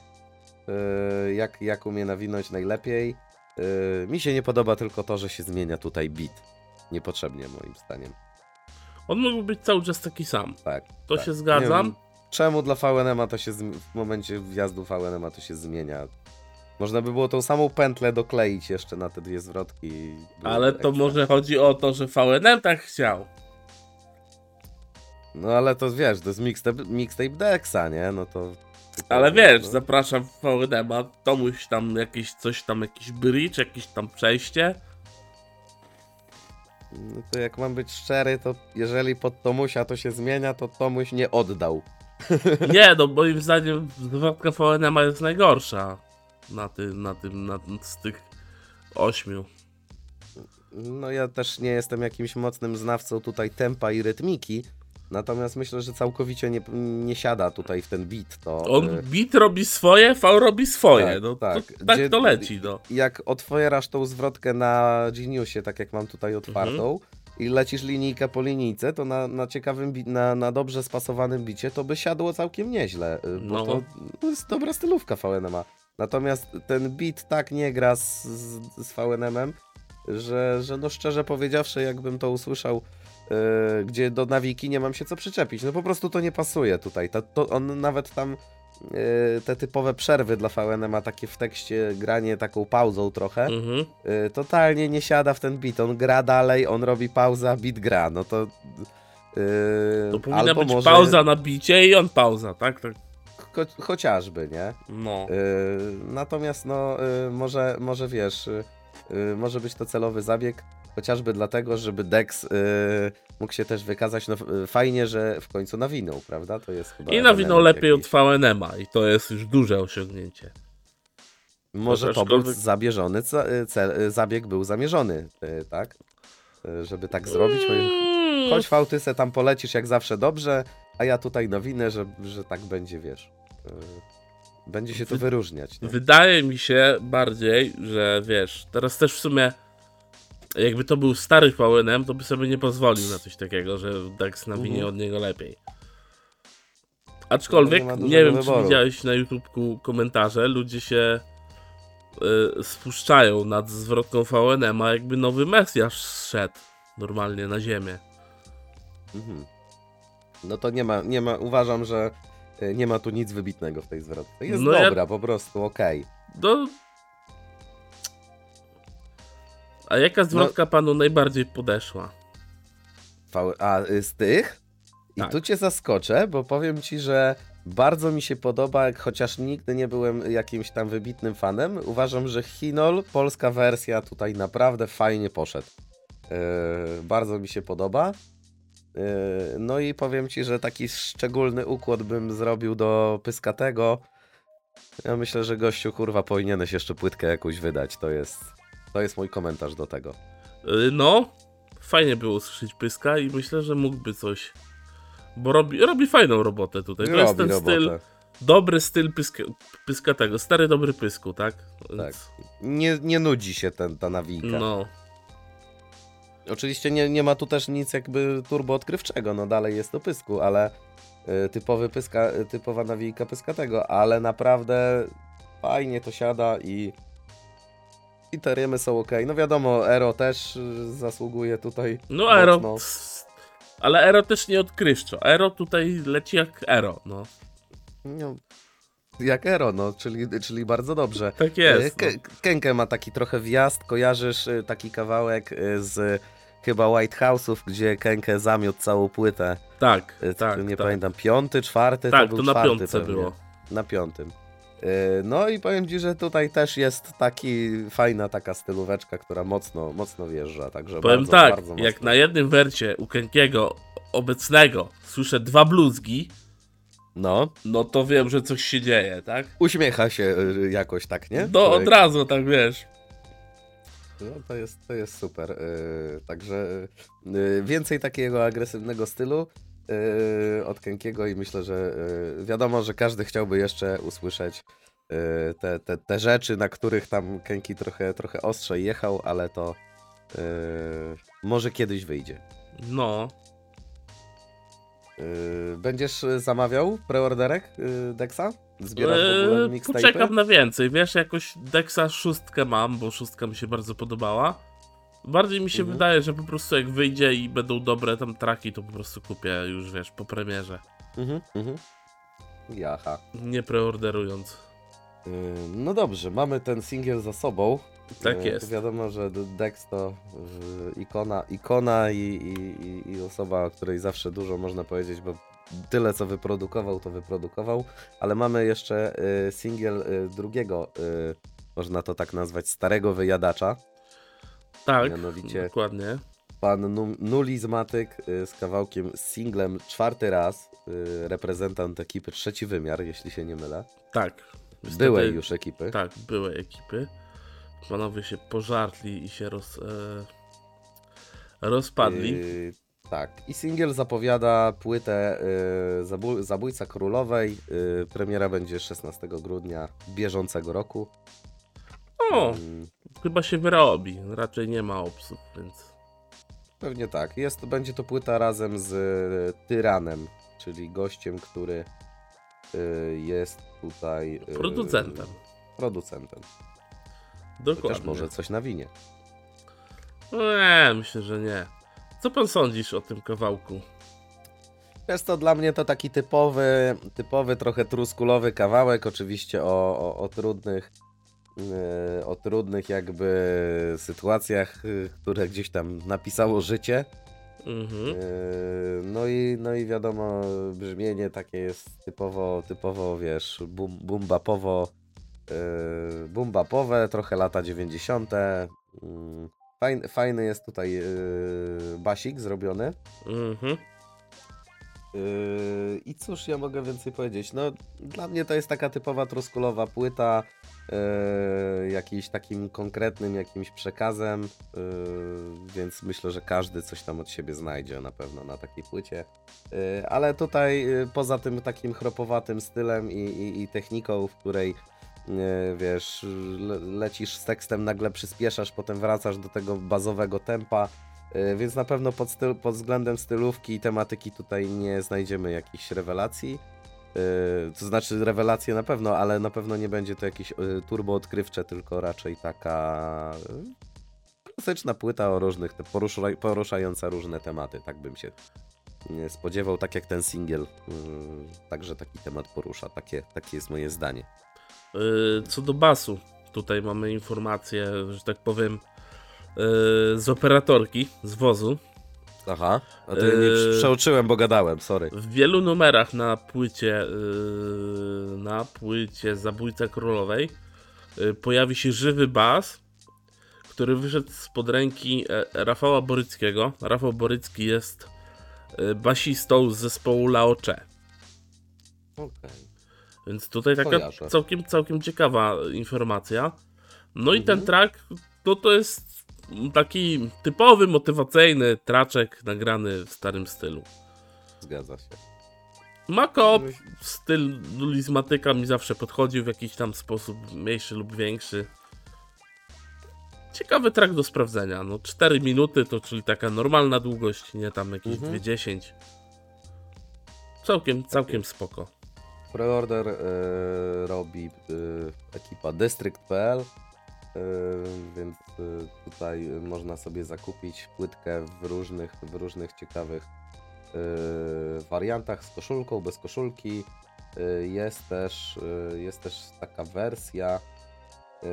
Speaker 1: yy, jak, jak umie nawinąć najlepiej. Yy, mi się nie podoba tylko to, że się zmienia tutaj beat. Niepotrzebnie moim zdaniem.
Speaker 2: On mógłby być cały czas taki sam.
Speaker 1: Tak.
Speaker 2: To
Speaker 1: tak.
Speaker 2: się zgadzam.
Speaker 1: wiem, czemu dla VNM to się w momencie wjazdu VNM to się zmienia? Można by było tą samą pętlę dokleić jeszcze na te dwie zwrotki.
Speaker 2: Ale to może chodzi o to, że VNM tak chciał.
Speaker 1: No ale to wiesz, to jest mixtape, mixtape Dexa, nie? No to...
Speaker 2: Ale wiesz,
Speaker 1: no.
Speaker 2: zapraszam VNM, a Tomuś tam jakieś coś tam, jakiś bridge, jakieś tam przejście.
Speaker 1: No to jak mam być szczery, to jeżeli pod Tomusia to się zmienia, to Tomuś nie oddał.
Speaker 2: Nie, no moim zdaniem zwrotka VNM jest najgorsza na tym, na tym, na, z tych ośmiu.
Speaker 1: No ja też nie jestem jakimś mocnym znawcą tutaj tempa i rytmiki, natomiast myślę, że całkowicie nie, nie siada tutaj w ten beat. To,
Speaker 2: On
Speaker 1: y,
Speaker 2: beat robi swoje, V robi swoje.
Speaker 1: Tak,
Speaker 2: no
Speaker 1: tak.
Speaker 2: To, tak
Speaker 1: Gdzie-
Speaker 2: to leci, no.
Speaker 1: jak otwierasz tą zwrotkę na Geniusie, tak jak mam tutaj otwartą,
Speaker 2: Mhm.
Speaker 1: i lecisz linijkę po linijce, to na, na ciekawym, na, na dobrze spasowanym bicie to by siadło całkiem nieźle, y, bo
Speaker 2: No.
Speaker 1: to, to jest dobra stylówka VNM-a. Natomiast ten beat tak nie gra z, z, z VNM-em, że, że no szczerze powiedziawszy, jakbym to usłyszał, y, gdzie do nawiki nie mam się co przyczepić. No po prostu to nie pasuje tutaj. Ta, to on nawet tam y, te typowe przerwy dla VNM-a, takie w tekście granie taką pauzą trochę,
Speaker 2: Mhm.
Speaker 1: y, totalnie nie siada w ten beat. On gra dalej, on robi pauzę, a beat gra. No to.
Speaker 2: To powinna być
Speaker 1: może
Speaker 2: pauza na bicie i on pauza, tak? tak.
Speaker 1: Cho- chociażby, nie?
Speaker 2: No.
Speaker 1: Y, natomiast, no, y, może, może wiesz, y, może być to celowy zabieg, chociażby dlatego, żeby Dex mógł się też wykazać. No, fajnie, że w końcu nawinął, prawda? To jest chyba.
Speaker 2: I nawinął lepiej od
Speaker 1: jakiś.
Speaker 2: VNM-a i to jest już duże osiągnięcie.
Speaker 1: Może to był zabierzony, cel, zabieg był zamierzony, tak? Żeby tak zrobić.
Speaker 2: Mm,
Speaker 1: Chodź fałty se tam polecisz jak zawsze dobrze, a ja tutaj nowinę, że, że tak będzie, wiesz. Y, Będzie się to
Speaker 2: Wy-
Speaker 1: wyróżniać. Nie?
Speaker 2: Wydaje mi się bardziej, że wiesz, teraz też w sumie jakby to był stary VNM, to by sobie nie pozwolił na coś takiego, że Dex nawinie
Speaker 1: Mhm.
Speaker 2: od niego lepiej. Aczkolwiek,
Speaker 1: No nie
Speaker 2: nie, wiem czy
Speaker 1: wyboru.
Speaker 2: widziałeś na YouTubeku komentarze, ludzie się y, spuszczają nad zwrotką VNM, a jakby nowy Mesjasz szedł normalnie na ziemię.
Speaker 1: Mhm. No to nie ma, nie ma, uważam, że nie ma tu nic wybitnego w tej zwrotce. Jest
Speaker 2: No ja-
Speaker 1: dobra, po prostu, okej.
Speaker 2: No... A jaka zwrotka panu najbardziej podeszła?
Speaker 1: A y, z tych? I
Speaker 2: Tak.
Speaker 1: tu cię zaskoczę, bo powiem ci, że bardzo mi się podoba, chociaż nigdy nie byłem jakimś tam wybitnym fanem. Uważam, że Hinol, polska wersja, tutaj naprawdę fajnie poszedł. Yy, bardzo mi się podoba. Yy, no i powiem ci, że taki szczególny układ bym zrobił do Pyskatego. Ja myślę, że gościu kurwa powinieneś jeszcze płytkę jakąś wydać. To jest, to jest mój komentarz do tego.
Speaker 2: Y, No, fajnie było usłyszeć Pyska i myślę, że mógłby coś. Bo robi, robi fajną robotę tutaj. To jest ten styl, dobry styl pyska, pyskatego, stary dobry pysku, tak? Więc,
Speaker 1: Nie, nie nudzi się ten, ta nawijka.
Speaker 2: No,
Speaker 1: Oczywiście nie, nie ma tu też nic jakby turbo odkrywczego, no dalej jest to pysku, ale y, typowy pyska, y, typowa nawijka pyskatego, ale naprawdę fajnie to siada i i te rymy są ok. No wiadomo, Ero też y, zasługuje tutaj
Speaker 2: no Ero.
Speaker 1: mocno.
Speaker 2: Ale Ero też nie odkrywczo. Ero tutaj leci jak Ero, no.
Speaker 1: No, Jak Ero, no, czyli, czyli bardzo dobrze.
Speaker 2: Tak jest.
Speaker 1: E,
Speaker 2: No.
Speaker 1: Ke- Kenkę ma taki trochę wjazd, kojarzysz taki kawałek z chyba White House'ów, gdzie Kenkę zamiótł całą płytę.
Speaker 2: Tak,
Speaker 1: Y,
Speaker 2: tak,
Speaker 1: nie
Speaker 2: tak.
Speaker 1: pamiętam, piąty, czwarty?
Speaker 2: Tak,
Speaker 1: to, był
Speaker 2: to na
Speaker 1: czwarty
Speaker 2: piątce
Speaker 1: pewnie.
Speaker 2: było.
Speaker 1: Na piątym. Y, No i powiem ci, że tutaj też jest taki fajna taka stylóweczka, która mocno, mocno wjeżdża, także
Speaker 2: Powiem
Speaker 1: bardzo,
Speaker 2: tak,
Speaker 1: bardzo
Speaker 2: jak na jednym wercie u Kenkiego obecnego słyszę dwa bluzgi,
Speaker 1: No,
Speaker 2: no to wiem, że coś się dzieje, tak?
Speaker 1: uśmiecha się y, jakoś tak, nie?
Speaker 2: No
Speaker 1: Człowiek.
Speaker 2: od razu, tak wiesz.
Speaker 1: No to jest, to jest super. Yy, także yy, więcej takiego agresywnego stylu yy, od Kenkiego i myślę, że yy, wiadomo, że każdy chciałby jeszcze usłyszeć yy, te, te, te rzeczy, na których tam Kenki trochę, trochę ostrzej jechał, ale to yy, może kiedyś wyjdzie.
Speaker 2: No,
Speaker 1: Yy, będziesz y, zamawiał preorderek yy, Dexa? Zbierasz mixtape'y?
Speaker 2: poczekam na więcej, wiesz, jakoś Dexa szóstkę mam, bo szóstka mi się bardzo podobała. Bardziej mi się
Speaker 1: Mhm.
Speaker 2: wydaje, że po prostu jak wyjdzie i będą dobre tam traki, to po prostu kupię już, wiesz, po premierze,
Speaker 1: Mhm, mhm. Jaha.
Speaker 2: nie preorderując.
Speaker 1: Yy, No dobrze, mamy ten singiel za sobą.
Speaker 2: Tak jest.
Speaker 1: To wiadomo, że Dex to ikona, ikona i, i, i- osoba, o której zawsze dużo można powiedzieć, bo tyle co wyprodukował, to wyprodukował, ale mamy jeszcze y, singiel y, drugiego, y, można to tak nazwać, starego wyjadacza.
Speaker 2: Tak,
Speaker 1: Mianowicie-
Speaker 2: dokładnie.
Speaker 1: Pan Nu- Nulizmatyk z kawałkiem z singlem czwarty raz, reprezentant ekipy Trzeci Wymiar, jeśli się nie mylę.
Speaker 2: Tak. Niestety-
Speaker 1: Byłej już ekipy.
Speaker 2: Tak, były ekipy. Panowie się pożarli i się roz, e, rozpadli.
Speaker 1: Yy, tak. I singiel zapowiada płytę yy, Zabój, Zabójca Królowej. Yy, premiera będzie 16 grudnia bieżącego roku.
Speaker 2: o,
Speaker 1: Yy,
Speaker 2: chyba się wyrobi. Raczej nie ma obsów, więc.
Speaker 1: pewnie tak. Jest, będzie to płyta razem z y, Tyranem, czyli gościem, który yy, jest tutaj. yy,
Speaker 2: Producentem.
Speaker 1: Producentem.
Speaker 2: Dokładnie.
Speaker 1: Chociaż może coś na winie.
Speaker 2: Nie, myślę, że nie. Co pan sądzisz o tym kawałku?
Speaker 1: Jest to dla mnie to taki typowy, typowy trochę truskulowy kawałek, oczywiście o, o, o trudnych, yy, o trudnych jakby sytuacjach, yy, które gdzieś tam napisało życie.
Speaker 2: Mhm.
Speaker 1: Yy, No i, no i wiadomo, brzmienie takie jest typowo, typowo wiesz, bum, bumbapowo, bumbapowe, trochę lata 90. Yy, Fajny, fajny jest tutaj yy, basik zrobiony.
Speaker 2: Mhm.
Speaker 1: Yy, I cóż ja mogę więcej powiedzieć? No, dla mnie to jest taka typowa truskulowa płyta, yy, jakiś takim konkretnym jakimś przekazem, yy, więc myślę, że każdy coś tam od siebie znajdzie na pewno na takiej płycie. Yy, ale tutaj yy, poza tym takim chropowatym stylem i, i, i techniką, w której yy, wiesz, le, lecisz z tekstem, nagle przyspieszasz, potem wracasz do tego bazowego tempa. Y, Więc na pewno pod, styl, pod względem stylówki i tematyki tutaj nie znajdziemy jakichś rewelacji. Y, To znaczy rewelacje na pewno, ale na pewno nie będzie to jakieś y, turbo odkrywcze, tylko raczej taka klasyczna płyta o różnych, poruszająca różne tematy, tak bym się spodziewał, tak jak ten singiel także taki temat porusza, takie, takie jest moje zdanie.
Speaker 2: Yy, Co do basu, tutaj mamy informację, że tak powiem, yy, z operatorki, z wozu.
Speaker 1: Aha, a to ja nie
Speaker 2: Yy.
Speaker 1: przeoczyłem, bo gadałem, sorry.
Speaker 2: W wielu numerach na płycie, na płycie Zabójca Królowej pojawi się żywy bas, który wyszedł spod ręki e, Rafała Boryckiego. Rafał Borycki jest basistą z zespołu Laocze.
Speaker 1: Okej.
Speaker 2: Więc tutaj taka
Speaker 1: Kojarzę.
Speaker 2: całkiem, całkiem ciekawa informacja. No i
Speaker 1: Mhm.
Speaker 2: ten track, no to jest taki typowy, motywacyjny traczek nagrany w starym stylu.
Speaker 1: Zgadza się.
Speaker 2: Makop, styl nulizmatyka mi zawsze podchodził w jakiś tam sposób, mniejszy lub większy. Ciekawy track do sprawdzenia. No 4 minuty to czyli taka normalna długość, nie tam jakieś
Speaker 1: Mhm.
Speaker 2: 2.10. Całkiem, całkiem spoko.
Speaker 1: Preorder e, robi e, ekipa District.pl, e, więc tutaj można sobie zakupić płytkę w różnych, w różnych ciekawych wariantach z koszulką, bez koszulki. y, jest też, y, jest też taka wersja y,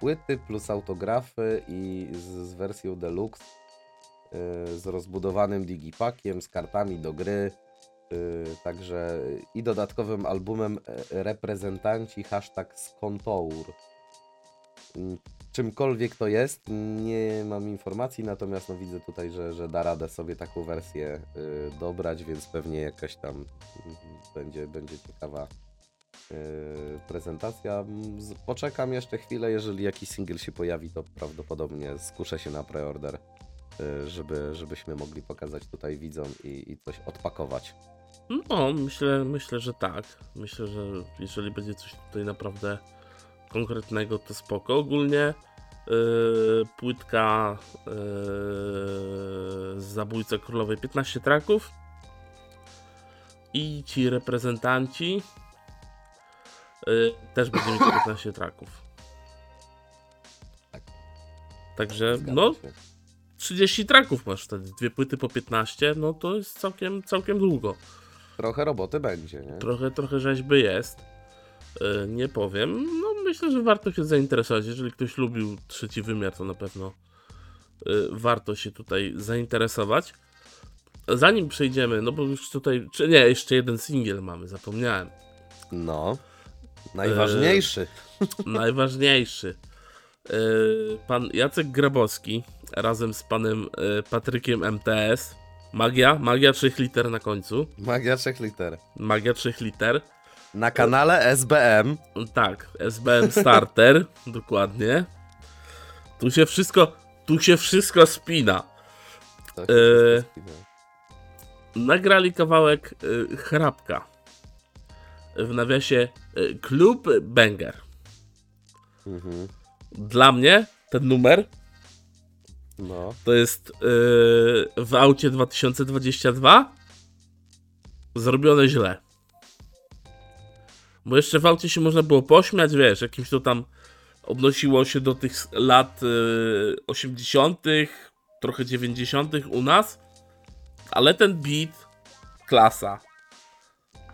Speaker 1: płyty plus autografy i z, z wersją deluxe y, z rozbudowanym digipackiem, z kartami do gry. Y, Także i dodatkowym albumem e, reprezentanci hashtag Skontour. Mm, Czymkolwiek to jest, nie mam informacji, natomiast no widzę tutaj, że, że da radę sobie taką wersję y, dobrać, więc pewnie jakaś tam mm, będzie, będzie ciekawa y, prezentacja. Mm, Poczekam jeszcze chwilę, jeżeli jakiś singiel się pojawi, to prawdopodobnie skuszę się na preorder, żeby, żebyśmy mogli pokazać tutaj widzom i, i coś odpakować.
Speaker 2: No, myślę, myślę, że tak. Myślę, że jeżeli będzie coś tutaj naprawdę konkretnego, to spoko. Ogólnie yy, płytka yy, z Zabójca Królowej 15 traków i ci reprezentanci yy, też będzie mieć 15 traków.
Speaker 1: Tak.
Speaker 2: Także,
Speaker 1: Zgadza
Speaker 2: no,
Speaker 1: się.
Speaker 2: 30 traków masz wtedy, dwie płyty po 15, no to jest całkiem, całkiem długo.
Speaker 1: Trochę roboty będzie, nie?
Speaker 2: Trochę, trochę rzeźby jest. Yy, nie powiem. No myślę, że warto się zainteresować. Jeżeli ktoś lubił trzeci wymiar, to na pewno yy, warto się tutaj zainteresować. Zanim przejdziemy, no bo już tutaj, czy nie, jeszcze jeden singiel mamy, zapomniałem.
Speaker 1: No. Najważniejszy.
Speaker 2: Najważniejszy. Yy, Pan Jacek Grabowski razem z panem Patrykiem MTS. Magia, magia 3 liter na końcu.
Speaker 1: Magia trzech liter.
Speaker 2: Magia 3 liter.
Speaker 1: Na kanale SBM.
Speaker 2: Tak, SBM Starter, dokładnie. Tu się wszystko, tu się wszystko spina.
Speaker 1: Wszystko spina.
Speaker 2: Nagrali kawałek y, chrapka. W nawiasie y, Klub Banger.
Speaker 1: Mhm.
Speaker 2: Dla mnie ten numer
Speaker 1: No.
Speaker 2: to jest y, w aucie 2022 zrobione źle. Bo jeszcze w aucie się można było pośmiać, wiesz, jakimś to tam odnosiło się do tych lat y, 80., trochę 90. u nas, ale ten beat klasa.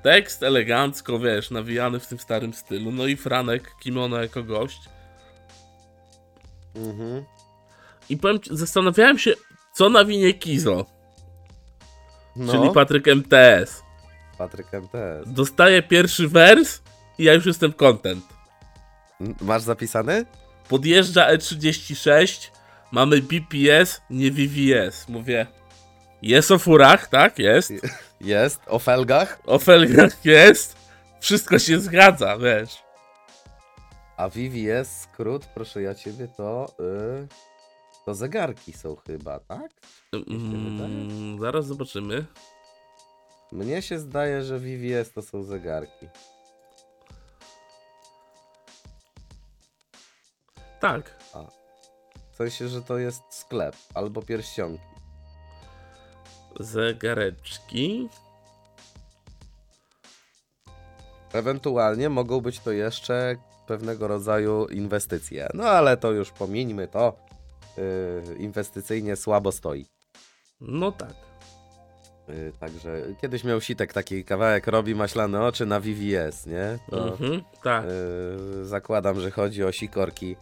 Speaker 2: Tekst elegancko, wiesz, nawijany w tym starym stylu. No i Franek, Kimono jako gość.
Speaker 1: Mhm.
Speaker 2: I powiem zastanawiałem się, co nawinie Kizo,
Speaker 1: No.
Speaker 2: czyli Patryk MTS.
Speaker 1: Patryk MTS.
Speaker 2: Dostaję pierwszy wers i ja już jestem content.
Speaker 1: N- Masz zapisany?
Speaker 2: Podjeżdża E36, mamy BPS, nie VVS. Mówię, jest o furach, tak, jest.
Speaker 1: Jest. O felgach?
Speaker 2: O felgach jest. Wszystko się zgadza, wiesz.
Speaker 1: A VVS skrót, proszę ja ciebie, to. Y, to zegarki są chyba, tak?
Speaker 2: Mm, zaraz zobaczymy.
Speaker 1: Mnie się zdaje, że VVS to są zegarki.
Speaker 2: Tak,
Speaker 1: W sensie, że to jest sklep albo pierścionki.
Speaker 2: zegareczki.
Speaker 1: Ewentualnie mogą być to jeszcze pewnego rodzaju inwestycje. No ale to już pomińmy to. Yy, inwestycyjnie słabo stoi.
Speaker 2: No tak.
Speaker 1: Yy, także kiedyś miał Sitek taki kawałek, robi maślane oczy na VVS, nie? To
Speaker 2: Mhm, tak.
Speaker 1: yy, zakładam, że chodzi o sikorki.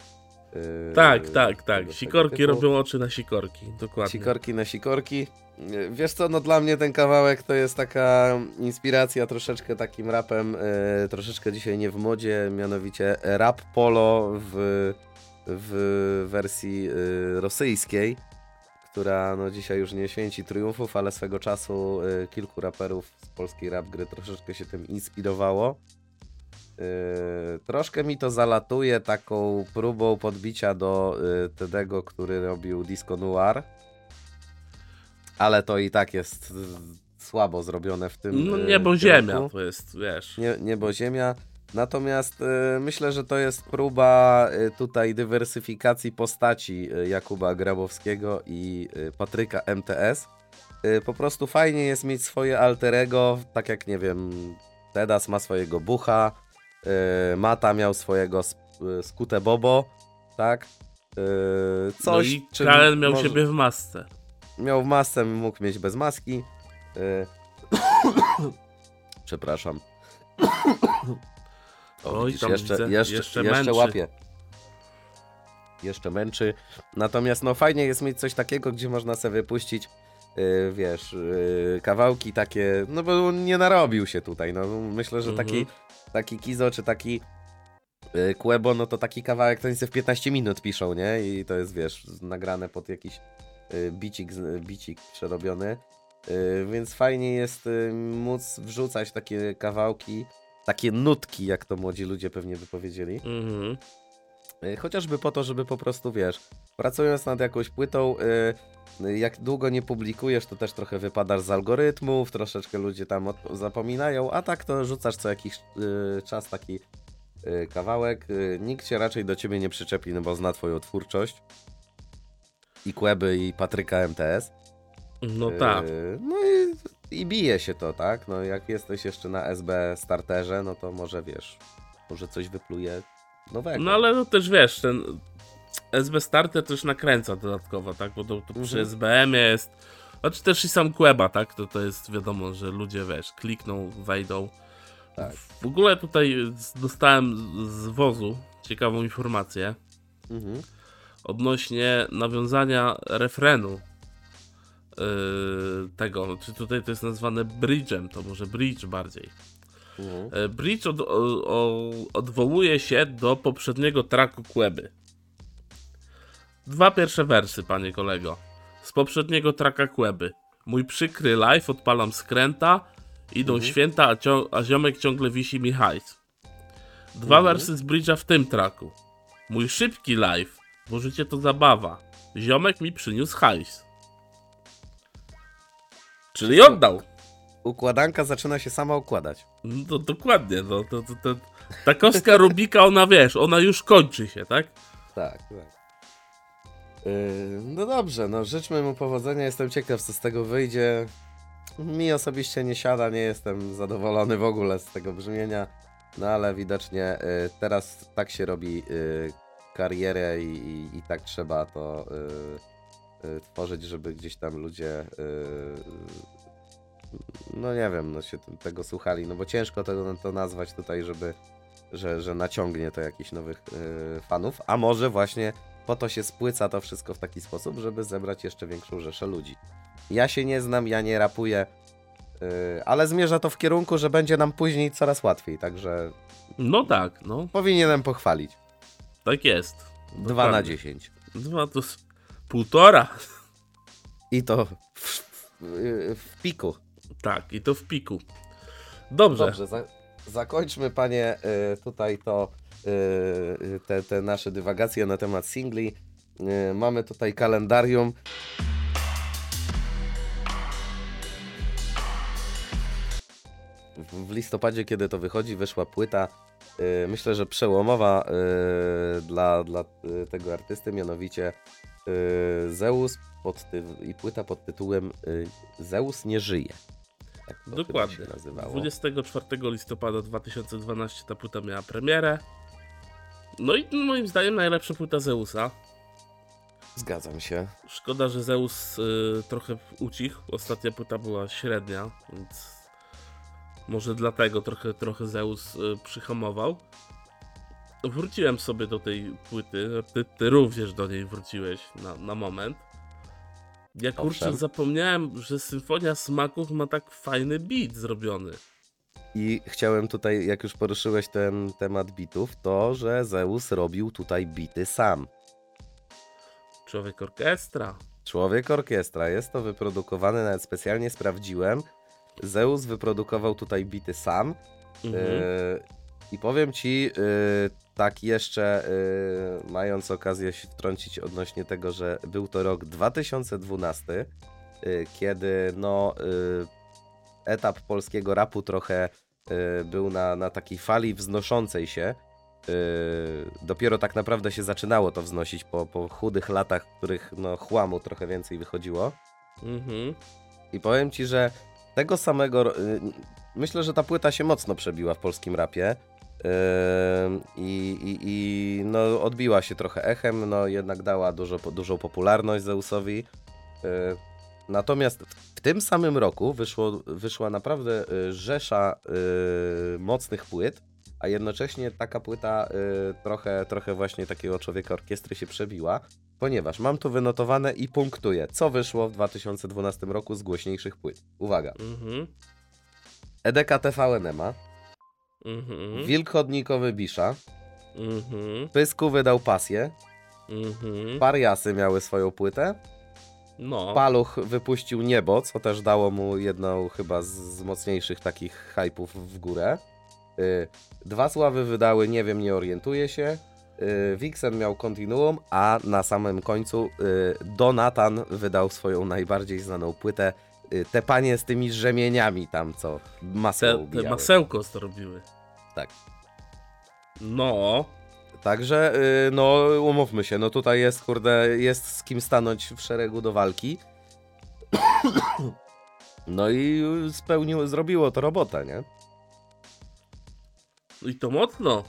Speaker 2: Tak, tak, tak. Sikorki robią oczy na sikorki, dokładnie.
Speaker 1: Sikorki na sikorki. Wiesz co, no dla mnie ten kawałek to jest taka inspiracja troszeczkę takim rapem, troszeczkę dzisiaj nie w modzie, mianowicie rap polo w, w wersji yy, rosyjskiej, która no dzisiaj już nie święci triumfów, ale swego czasu yy, kilku raperów z polskiej rap gry troszeczkę się tym inspirowało. Yy, troszkę mi to zalatuje taką próbą podbicia do yy, Tedego, który robił Disco Noir. Ale to i tak jest słabo zrobione w tym.
Speaker 2: No niebo ziemia to jest, wiesz.
Speaker 1: Nie, niebo ziemia. Natomiast y, myślę, że to jest próba y, tutaj dywersyfikacji postaci y, Jakuba Grabowskiego i y, Patryka MTS. Y, po prostu fajnie jest mieć swoje alterego, tak jak nie wiem, Tedas ma swojego Bucha, y, Mata miał swojego Skute Bobo, tak? Y,
Speaker 2: No
Speaker 1: coś,
Speaker 2: i
Speaker 1: czym
Speaker 2: Kalen miał
Speaker 1: może-
Speaker 2: siebie w masce.
Speaker 1: miał masę, mógł mieć bez maski. Przepraszam. O,
Speaker 2: Oj,
Speaker 1: widzisz,
Speaker 2: tam
Speaker 1: jeszcze,
Speaker 2: widzę,
Speaker 1: jeszcze,
Speaker 2: jeszcze
Speaker 1: jeszcze, łapie. Jeszcze męczy. Natomiast no fajnie jest mieć coś takiego, gdzie można sobie wypuścić yy, wiesz, yy, kawałki takie, no bo nie narobił się tutaj, no myślę, że
Speaker 2: Mhm.
Speaker 1: taki, taki Kizo czy taki yy, Quebo, no to taki kawałek to oni w 15 minut piszą, nie? I to jest, wiesz, nagrane pod jakiś yy, bicik, bicik przerobiony. Yy, więc fajnie jest móc wrzucać takie kawałki, takie nutki, jak to młodzi ludzie pewnie by powiedzieli.
Speaker 2: Mhm.
Speaker 1: Y, Chociażby po to, żeby po prostu, wiesz, pracując nad jakąś płytą, y, y, jak długo nie publikujesz, to też trochę wypadasz z algorytmów, troszeczkę ludzie tam zapominają, a tak to rzucasz co jakiś czas taki kawałek. Nikt się raczej do ciebie nie przyczepi, no bo zna twoją twórczość. I Kłeby, i Patryka MTS.
Speaker 2: No tak.
Speaker 1: No i, i bije się to, tak? No jak jesteś jeszcze na SB starterze, no to może wiesz, może coś wypluje nowego.
Speaker 2: No ale no też wiesz, ten SB Starter też nakręca dodatkowo, tak? Bo to, to przy
Speaker 1: Mhm.
Speaker 2: SBM jest. Znaczy też i sam Queba, tak? To, to jest wiadomo, że ludzie wiesz, klikną, wejdą.
Speaker 1: Tak.
Speaker 2: W ogóle tutaj dostałem z- wozu ciekawą informację
Speaker 1: Mhm.
Speaker 2: odnośnie nawiązania refrenu tego, czy tutaj to jest nazwane bridge'em, to może bridge bardziej.
Speaker 1: Mhm.
Speaker 2: E, Bridge od, o, odwołuje się do poprzedniego tracku Queby. Dwa pierwsze wersy, panie kolego. Z poprzedniego tracka Queby. Mój przykry live, odpalam skręta, idą
Speaker 1: Mhm.
Speaker 2: święta, a, cio- a ziomek ciągle wisi mi hajs. Dwa
Speaker 1: Mhm.
Speaker 2: wersy z Bridge'a w tym tracku. Mój szybki live, bo życie to zabawa. Ziomek mi przyniósł hajs. Czyli oddał.
Speaker 1: Układanka zaczyna się sama układać.
Speaker 2: No to dokładnie, no to, to, to, ta kostka Rubika, ona wiesz, ona już kończy się, tak?
Speaker 1: Tak, tak. Yy, no dobrze, no życzmy mu powodzenia. Jestem ciekaw, co z tego wyjdzie. Mi osobiście nie siada, nie jestem zadowolony w ogóle z tego brzmienia. No ale widocznie yy, teraz tak się robi yy, karierę i, i, i tak trzeba to yy, tworzyć, żeby gdzieś tam ludzie. Yy, no nie wiem, no się tego słuchali, no bo ciężko tego to nazwać tutaj, żeby że, że naciągnie to jakichś nowych yy, fanów, a może właśnie po to się spłyca to wszystko w taki sposób, żeby zebrać jeszcze większą rzeszę ludzi. Ja się nie znam, ja nie rapuję, yy, ale zmierza to w kierunku, że będzie nam później coraz łatwiej, także
Speaker 2: No tak, no,
Speaker 1: powinienem pochwalić.
Speaker 2: tak jest.
Speaker 1: 2 na
Speaker 2: Dokładnie.
Speaker 1: 10.
Speaker 2: Dwa to s- półtora.
Speaker 1: I to w, w, piku.
Speaker 2: Tak, i to w piku. Dobrze.
Speaker 1: Dobrze, za, zakończmy panie y, tutaj to y, te, te nasze dywagacje na temat singli. Y, mamy tutaj kalendarium. W, listopadzie, kiedy to wychodzi, wyszła płyta. y, myślę, że przełomowa y, dla, dla y, tego artysty, mianowicie y, Zeus pod ty, i płyta pod tytułem y, Zeus nie żyje. Tak
Speaker 2: Dokładnie.
Speaker 1: się nazywało.
Speaker 2: 24 listopada 2012 ta płyta miała premierę. No i moim zdaniem najlepsza płyta Zeusa.
Speaker 1: Zgadzam się.
Speaker 2: Szkoda, że Zeus y, trochę ucichł. Ostatnia płyta była średnia, więc może dlatego trochę, trochę Zeus y, przyhamował. Wróciłem sobie do tej płyty. Ty, ty również do niej wróciłeś na, na moment. Ja kurczę,
Speaker 1: Owszem.
Speaker 2: zapomniałem, że Symfonia Smaków ma tak fajny beat zrobiony.
Speaker 1: I chciałem tutaj, jak już poruszyłeś ten temat bitów, to, że Zeus robił tutaj bity sam.
Speaker 2: Człowiek orkiestra.
Speaker 1: Człowiek orkiestra, jest to wyprodukowane, nawet specjalnie sprawdziłem. Zeus wyprodukował tutaj bity sam.
Speaker 2: Mhm.
Speaker 1: Yy, I powiem ci, yy, tak jeszcze yy, mając okazję się wtrącić odnośnie tego, że był to rok 2012, yy, kiedy no yy, etap polskiego rapu trochę yy, był na, na takiej fali wznoszącej się. Yy, dopiero tak naprawdę się zaczynało to wznosić po, po chudych latach, w których no, chłamu trochę więcej wychodziło.
Speaker 2: Mhm.
Speaker 1: I powiem ci, że tego samego. y, Myślę, że ta płyta się mocno przebiła w polskim rapie. I, i, I no, odbiła się trochę echem, no jednak dała dużo, dużą popularność Zeusowi. Yy, Natomiast w, tym samym roku wyszło, wyszła naprawdę y, rzesza y, mocnych płyt, a jednocześnie taka płyta y, trochę, trochę właśnie takiego człowieka orkiestry się przebiła, ponieważ mam tu wynotowane i punktuję, co wyszło w 2012 roku z głośniejszych płyt. Uwaga.
Speaker 2: Mhm.
Speaker 1: EDK TVNMA,
Speaker 2: Mhm.
Speaker 1: Wilk Chodnikowy Bisza,
Speaker 2: Mhm.
Speaker 1: Pysku wydał pasję,
Speaker 2: Mhm.
Speaker 1: Pariasy miały swoją płytę,
Speaker 2: No.
Speaker 1: Paluch wypuścił Niebo, co też dało mu jedną chyba z, mocniejszych takich hypów w górę. Y, Dwa Sławy wydały Nie wiem, nie orientuję się. Y, Vixen miał Continuum, a na samym końcu y, Donatan wydał swoją najbardziej znaną płytę y, Te panie z tymi rzemieniami tam, co masło
Speaker 2: Te, te masełko zrobiły.
Speaker 1: Tak.
Speaker 2: No.
Speaker 1: Także, y, no umówmy się, no tutaj jest, kurde, jest z kim stanąć w szeregu do walki. No i spełniło, zrobiło to robotę, nie?
Speaker 2: I to mocno.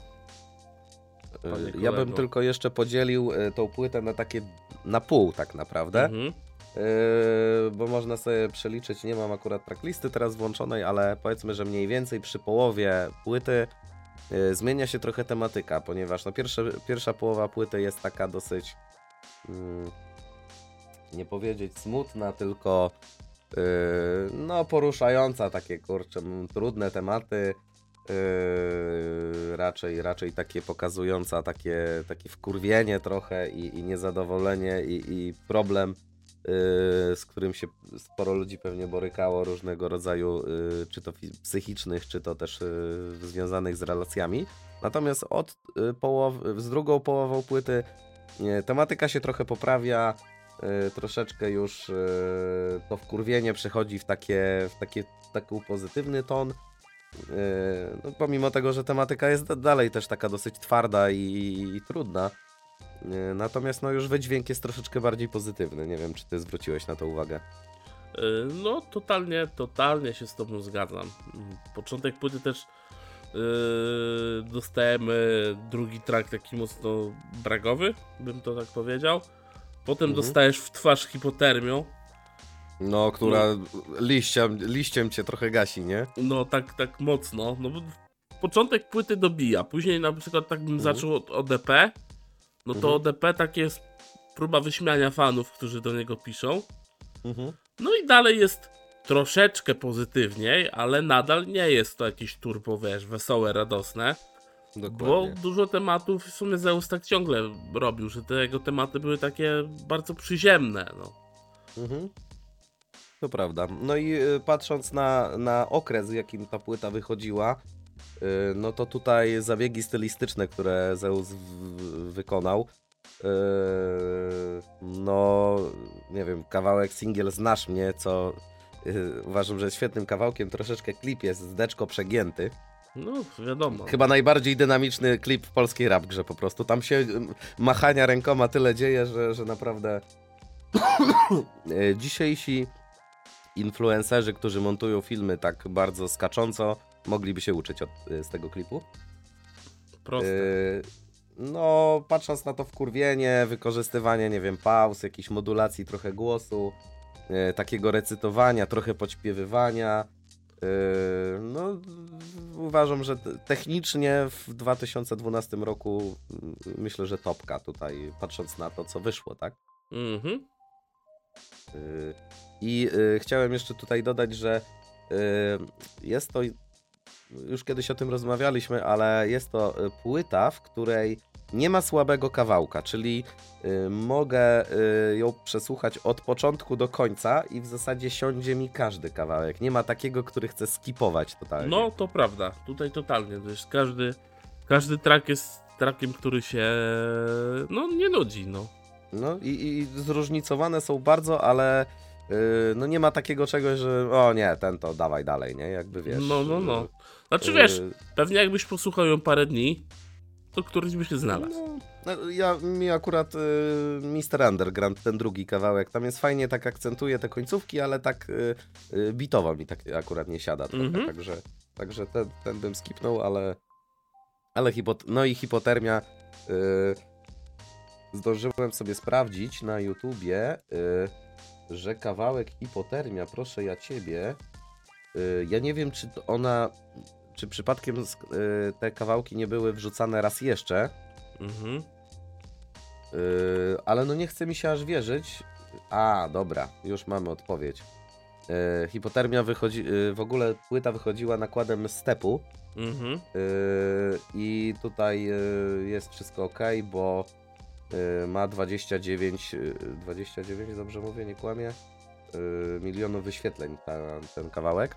Speaker 1: Y, Ja bym tylko jeszcze podzielił y, tą płytę na takie, na pół tak naprawdę.
Speaker 2: Mhm.
Speaker 1: Yy, bo można sobie przeliczyć, nie mam akurat tracklisty teraz włączonej, ale powiedzmy, że mniej więcej przy połowie płyty yy, zmienia się trochę tematyka, ponieważ no pierwsze, pierwsza połowa płyty jest taka dosyć mm, nie powiedzieć smutna, tylko yy, no poruszająca takie kurczę, trudne tematy. Yy, raczej, raczej takie pokazująca takie, takie wkurwienie trochę i, i niezadowolenie i, i problem z którym się sporo ludzi pewnie borykało, różnego rodzaju, yy, czy to psychicznych, czy to też yy, związanych z relacjami. Natomiast od yy, połow- z drugą połową płyty tematyka się trochę poprawia, troszeczkę już to wkurwienie przechodzi w takie, w takie, w taki pozytywny ton. No, pomimo tego, że tematyka jest da- dalej też taka dosyć twarda i, i trudna, Natomiast no już wydźwięk jest troszeczkę bardziej pozytywny. Nie wiem, czy ty zwróciłeś na to uwagę.
Speaker 2: Y, No, totalnie, totalnie się z tobą zgadzam. Początek płyty też yy, dostajemy drugi track taki mocno bragowy, bym to tak powiedział. Potem
Speaker 1: Mhm.
Speaker 2: dostajesz w twarz hipotermią.
Speaker 1: No, która liściem, liściem cię trochę gasi, nie?
Speaker 2: No, tak, tak mocno. No, początek płyty dobija. Później na przykład tak bym
Speaker 1: Mhm.
Speaker 2: zaczął od ODP. No to
Speaker 1: Mhm.
Speaker 2: ODP takie jest próba wyśmiania fanów, którzy do niego piszą.
Speaker 1: Mhm.
Speaker 2: No i dalej jest troszeczkę pozytywniej, ale nadal nie jest to jakieś turbo, wiesz, wesołe, radosne. Bo
Speaker 1: Dokładnie.
Speaker 2: dużo tematów w sumie Zeus tak ciągle robił, że te jego tematy były takie bardzo przyziemne, no.
Speaker 1: Mhm. To prawda. No i y, patrząc na, na okres, w jakim ta płyta wychodziła, no to tutaj zabiegi stylistyczne, które Zeus wykonał, y, no nie wiem, kawałek singiel Znasz mnie, co y, uważam, że jest świetnym kawałkiem, troszeczkę klip jest zdeczko przegięty.
Speaker 2: No, wiadomo.
Speaker 1: Chyba najbardziej dynamiczny klip w polskiej rap grze po prostu. Tam się machania rękoma tyle dzieje, że, że naprawdę dzisiejsi influencerzy, którzy montują filmy tak bardzo skacząco, mogliby się uczyć od, e, z tego klipu.
Speaker 2: Proste.
Speaker 1: E, No, patrząc na to wkurwienie, wykorzystywanie, nie wiem, pauz, jakiejś modulacji trochę głosu, e, takiego recytowania, trochę podśpiewywania. No, uważam, że technicznie w 2012 roku mm, myślę, że topka tutaj, patrząc na to, co wyszło, tak?
Speaker 2: Mhm.
Speaker 1: Y, I y, chciałem jeszcze tutaj dodać, że y, jest to, już kiedyś o tym rozmawialiśmy, ale jest to y, płyta, w której nie ma słabego kawałka, czyli y, mogę y, ją przesłuchać od początku do końca i w zasadzie siądzie mi każdy kawałek. Nie ma takiego, który chce skipować totalnie.
Speaker 2: No, to prawda. Tutaj totalnie. To jest każdy, każdy track jest trackiem, który się no nie nudzi, no.
Speaker 1: No i, i zróżnicowane są bardzo, ale no nie ma takiego czegoś, że o nie, ten to dawaj dalej, nie? Jakby wiesz.
Speaker 2: No, no, no. Znaczy
Speaker 1: y,
Speaker 2: wiesz, pewnie jakbyś posłuchał ją parę dni, to któryś by się znalazł.
Speaker 1: No, no, ja, mi akurat y, Mr. Underground, ten drugi kawałek, tam jest fajnie, tak akcentuje te końcówki, ale tak y, y, bitowo mi tak akurat nie siada trochę,
Speaker 2: Mhm.
Speaker 1: także, także ten, ten bym skipnął, ale, ale hipot no i hipotermia y, zdążyłem sobie sprawdzić na YouTubie, y, że kawałek hipotermia, proszę ja ciebie. y, Ja nie wiem, czy to ona, czy przypadkiem sk- y, te kawałki nie były wrzucane raz jeszcze,
Speaker 2: Mhm.
Speaker 1: y, ale no nie chce mi się aż wierzyć. A, dobra, już mamy odpowiedź. Y, Hipotermia wychodzi, y, w ogóle płyta wychodziła nakładem stepu.
Speaker 2: Mhm.
Speaker 1: Yy, I tutaj yy, jest wszystko ok, bo yy, ma 29, yy, 29, dobrze mówię, nie kłamię, yy, milionów wyświetleń ta, ten kawałek.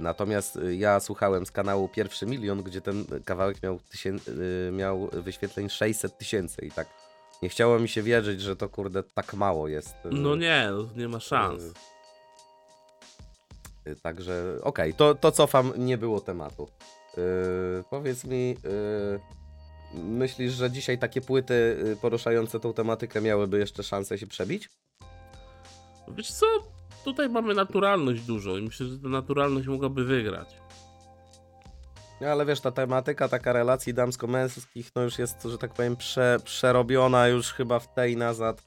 Speaker 1: Natomiast ja słuchałem z kanału Pierwszy Milion, gdzie ten kawałek miał, miał wyświetleń 600 tysięcy i tak nie chciało mi się wierzyć, że to kurde tak mało jest.
Speaker 2: No nie, nie ma szans.
Speaker 1: Także okej, to, to cofam, nie było tematu. Yy, powiedz mi, yy, myślisz, że dzisiaj takie płyty yy, poruszające tą tematykę miałyby jeszcze szansę się przebić?
Speaker 2: Wiesz co? Tutaj mamy naturalność dużo i myślę, że ta naturalność mogłaby wygrać.
Speaker 1: No ale wiesz, ta tematyka taka relacji damsko-męskich, no już jest, że tak powiem, prze, przerobiona już chyba w tej nazad.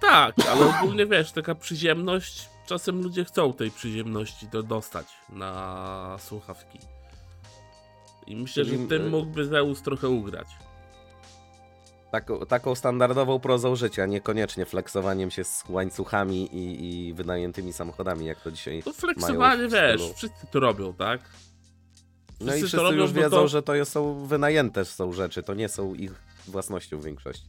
Speaker 2: Tak, ale ogólnie wiesz, taka przyziemność, czasem ludzie chcą tej przyziemności do, dostać na słuchawki. I myślę, że
Speaker 1: Czyli,
Speaker 2: w tym
Speaker 1: y-
Speaker 2: mógłby Zeus trochę ugrać.
Speaker 1: Taką, taką standardową prozą życia, niekoniecznie flexowaniem się z łańcuchami i, i wynajętymi samochodami, jak to dzisiaj
Speaker 2: To flexowanie,
Speaker 1: mają w
Speaker 2: wiesz, wszyscy to robią, tak?
Speaker 1: No i
Speaker 2: Wszyscy to
Speaker 1: wszyscy
Speaker 2: robią,
Speaker 1: już wiedzą,
Speaker 2: to-
Speaker 1: że to są wynajęte są rzeczy, to nie są ich własnością w większości.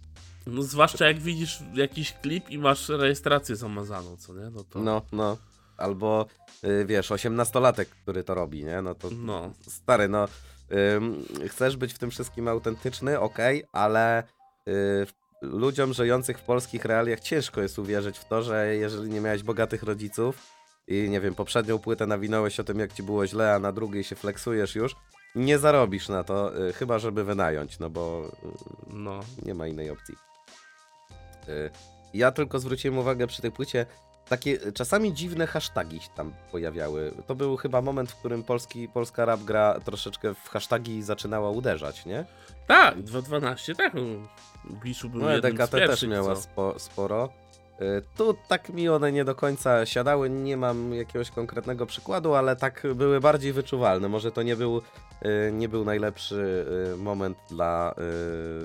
Speaker 2: No zwłaszcza jak widzisz jakiś klip i masz rejestrację zamazaną, co nie? No to...
Speaker 1: No, no. Albo y, wiesz, osiemnastolatek, który to robi, nie? No to
Speaker 2: No.
Speaker 1: stary, no. Chcesz być w tym wszystkim autentyczny, okej, ale y, ludziom żyjących w polskich realiach ciężko jest uwierzyć w to, że jeżeli nie miałeś bogatych rodziców i nie wiem, poprzednią płytę nawinąłeś o tym, jak ci było źle, a na drugiej się flexujesz już, nie zarobisz na to, y, chyba żeby wynająć, no bo y,
Speaker 2: No.
Speaker 1: nie ma innej opcji. Ja tylko zwróciłem uwagę przy tej płycie, takie czasami dziwne hasztagi się tam pojawiały. To był chyba moment, w którym polski, polska rap gra troszeczkę w hasztagi zaczynała uderzać, nie?
Speaker 2: Tak, 2.12, tak. no. Biszu był
Speaker 1: No
Speaker 2: z
Speaker 1: DKT też miała spo, sporo. Y, Tu tak mi one nie do końca siadały, nie mam jakiegoś konkretnego przykładu, ale tak były bardziej wyczuwalne. Może to nie był, y, nie był najlepszy y, moment dla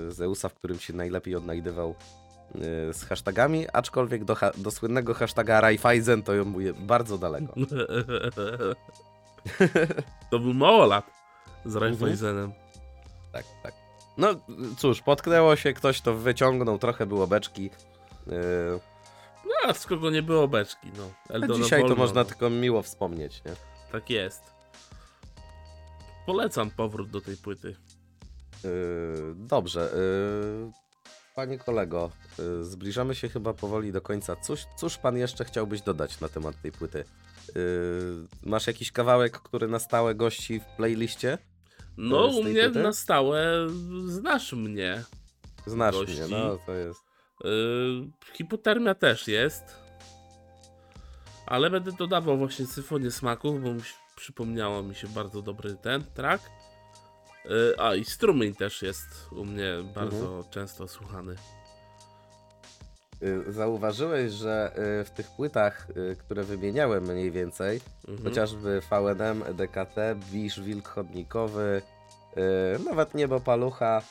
Speaker 1: Zeusa, w którym się najlepiej odnajdywał z hashtagami, aczkolwiek do, ha- do słynnego hashtaga Raiffeisen to ją mówię bardzo daleko.
Speaker 2: to był mało lat z
Speaker 1: Mhm.
Speaker 2: Raiffeisenem.
Speaker 1: Tak, tak. No cóż, potknęło się, ktoś to wyciągnął, trochę było beczki.
Speaker 2: No, a z kogo nie było beczki, no. Eldona
Speaker 1: dzisiaj to można
Speaker 2: no.
Speaker 1: tylko miło wspomnieć, nie?
Speaker 2: Tak jest. Polecam powrót do tej płyty.
Speaker 1: Yy, dobrze. Yy, panie kolego, yy, zbliżamy się chyba powoli do końca. Cóż, cóż pan jeszcze chciałbyś dodać na temat tej płyty? Yy, masz jakiś kawałek, który na stałe gości w playliście?
Speaker 2: No,
Speaker 1: z
Speaker 2: u mnie
Speaker 1: płyty?
Speaker 2: na stałe znasz mnie.
Speaker 1: Znasz
Speaker 2: Gości?
Speaker 1: mnie, no to jest.
Speaker 2: Hipotermia też jest. Ale będę dodawał właśnie symfonię smaków, bo mi przypomniało mi się bardzo dobry ten track. Yy, a i strumień też jest u mnie bardzo
Speaker 1: Mhm.
Speaker 2: często słuchany.
Speaker 1: Yy, zauważyłeś, że yy, w tych płytach, yy, które wymieniałem mniej więcej,
Speaker 2: Mhm.
Speaker 1: chociażby VNM, DKT, Wisz, Wilk Chodnikowy, nawet Niebo Palucha.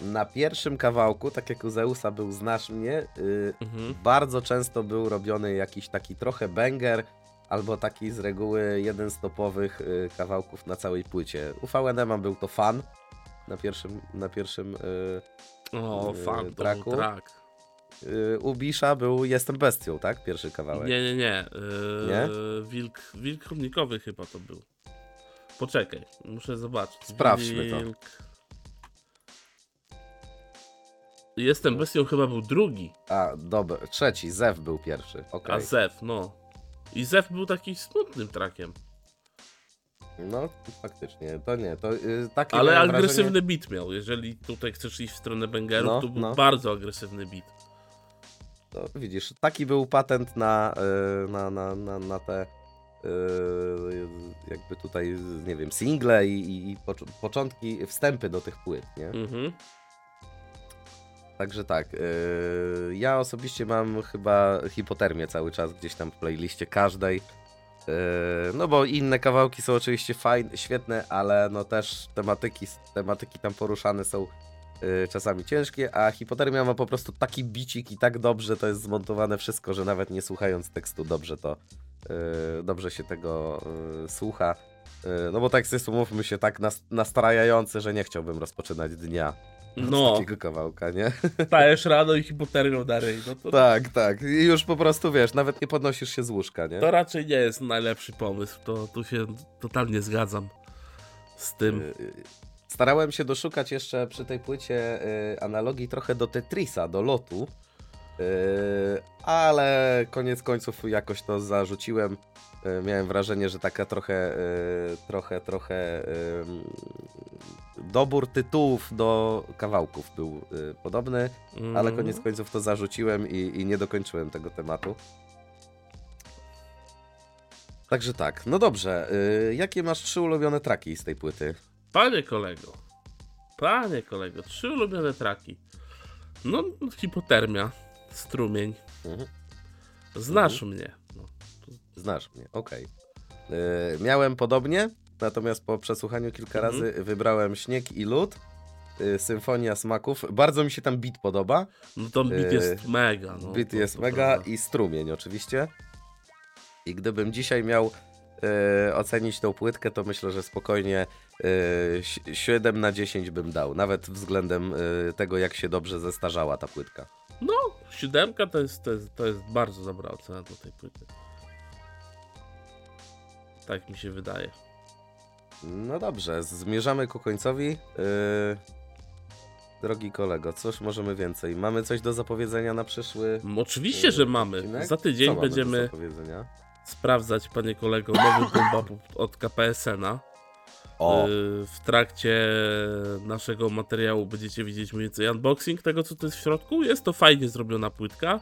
Speaker 1: Na pierwszym kawałku, tak jak u Zeusa był Znasz mnie,
Speaker 2: Mhm.
Speaker 1: bardzo często był robiony jakiś taki trochę banger, albo taki z reguły jeden z topowych yy, kawałków na całej płycie. U VNM był to fan na pierwszym, na pierwszym yy,
Speaker 2: O,
Speaker 1: Yy,
Speaker 2: fan, to
Speaker 1: traku?
Speaker 2: track.
Speaker 1: u Bisza był Jestem bestią, tak? Pierwszy kawałek.
Speaker 2: Nie, nie, nie. Yy,
Speaker 1: Nie?
Speaker 2: Wilk, wilk chyba to był. Poczekaj, muszę zobaczyć.
Speaker 1: Sprawdźmy to.
Speaker 2: wilk... Jestem bestią chyba był drugi,
Speaker 1: A, dobra, trzeci, Zew był pierwszy, okej.
Speaker 2: a Zef, no. I Zef był taki smutnym trakiem.
Speaker 1: No, faktycznie, to nie, to yy, takie
Speaker 2: Ale
Speaker 1: miałem
Speaker 2: agresywny beat miał. Jeżeli tutaj chcesz iść w stronę bangerów,
Speaker 1: No,
Speaker 2: to był
Speaker 1: no.
Speaker 2: bardzo agresywny beat.
Speaker 1: Wrażenie, to widzisz, taki był patent na, yy, na, na, na, na te yy, jakby tutaj, nie wiem, single i, i, i pocz- początki, wstępy do tych płyt, nie?
Speaker 2: Mhm.
Speaker 1: Także tak, yy, ja osobiście mam chyba hipotermię cały czas gdzieś tam w playliście każdej. Yy, no bo inne kawałki są oczywiście fajne, świetne, ale no też tematyki, tematyki tam poruszane są yy, czasami ciężkie, a hipotermia ma po prostu taki bicik i tak dobrze to jest zmontowane wszystko, że nawet nie słuchając tekstu dobrze to, yy, dobrze się tego yy, słucha. Yy, no bo tekst jest, umówmy się, tak nas, nastrajający, że nie chciałbym rozpoczynać dnia z
Speaker 2: No,
Speaker 1: takiego kawałka, nie?
Speaker 2: stajesz rano i hipotermią ryj. No to,
Speaker 1: Tak, tak. I już po prostu wiesz, nawet nie podnosisz się z łóżka, nie?
Speaker 2: to raczej nie jest najlepszy pomysł. To tu się totalnie zgadzam z tym.
Speaker 1: Y, y, Starałem się doszukać jeszcze przy tej płycie y, analogii trochę do Tetrisa, do lotu. ale koniec końców jakoś to zarzuciłem. Y, miałem wrażenie, że taka trochę, y, trochę, trochę dobór tytułów do kawałków był y, podobny. Ale
Speaker 2: Mm.
Speaker 1: koniec końców to zarzuciłem i, i nie dokończyłem tego tematu. Także tak, no dobrze. jakie masz trzy ulubione traki z tej płyty?
Speaker 2: Panie kolego, panie kolego, trzy ulubione traki. No, hipotermia, strumień.
Speaker 1: Mhm.
Speaker 2: Znasz mnie.
Speaker 1: Znasz mnie, okej. Y, miałem podobnie, natomiast po przesłuchaniu kilka
Speaker 2: Mhm.
Speaker 1: razy wybrałem Śnieg i Lód. y, Symfonia smaków. Bardzo mi się tam beat podoba.
Speaker 2: No to bit
Speaker 1: Yy,
Speaker 2: jest mega. No,
Speaker 1: Beat
Speaker 2: to-
Speaker 1: jest
Speaker 2: to
Speaker 1: mega
Speaker 2: prawda.
Speaker 1: i strumień oczywiście. I gdybym dzisiaj miał e, ocenić tą płytkę, to myślę, że spokojnie e, 7 na 10 bym dał. Nawet względem tego, jak się dobrze zestarzała ta płytka.
Speaker 2: No, siódemka to jest, to, jest, to jest bardzo dobra ocena do tej płyty. Tak mi się wydaje.
Speaker 1: No dobrze, zmierzamy ku końcowi. E, drogi kolego, cóż możemy więcej? Mamy coś do zapowiedzenia na przyszły
Speaker 2: M, Oczywiście,
Speaker 1: e,
Speaker 2: że mamy.
Speaker 1: odcinek?
Speaker 2: Za tydzień
Speaker 1: mamy
Speaker 2: będziemy sprawdzać, panie kolego, nowy bomba od KPSN-a.
Speaker 1: O,
Speaker 2: Y, W trakcie naszego materiału będziecie widzieć mniej więcej unboxing tego, co tu jest w środku. Jest to fajnie zrobiona płytka.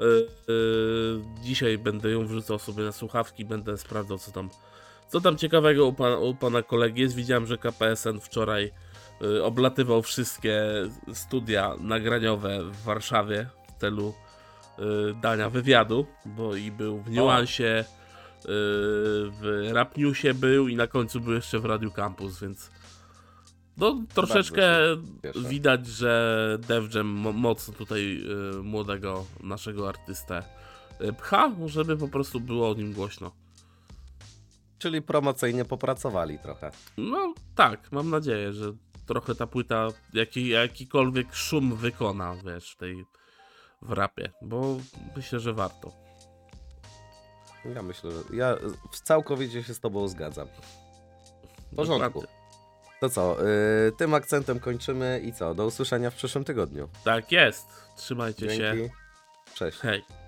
Speaker 2: Y, y, Dzisiaj będę ją wrzucał sobie na słuchawki, będę sprawdzał, co tam, co tam ciekawego u pana, u pana kolegi jest. Widziałem, że KPSN wczoraj y, oblatywał wszystkie studia nagraniowe w Warszawie w celu dania wywiadu, bo i był w niuansie, w Rap Newsie był i na końcu był jeszcze w Radio Campus, więc no troszeczkę widać, że Def Jam mo- mocno tutaj y, młodego naszego artystę y, pcha, żeby po prostu było o nim głośno.
Speaker 1: czyli promocyjnie popracowali trochę.
Speaker 2: No tak, mam nadzieję, że trochę ta płyta jaki, jakikolwiek szum wykona, wiesz, w tej w rapie, bo myślę, że warto.
Speaker 1: Ja myślę, że ja całkowicie się z tobą zgadzam. W porządku.
Speaker 2: Dokładnie.
Speaker 1: To co, y, tym akcentem kończymy i co? Do usłyszenia w przyszłym tygodniu.
Speaker 2: Tak jest. Trzymajcie się.
Speaker 1: Dzięki. Cześć.
Speaker 2: Hej.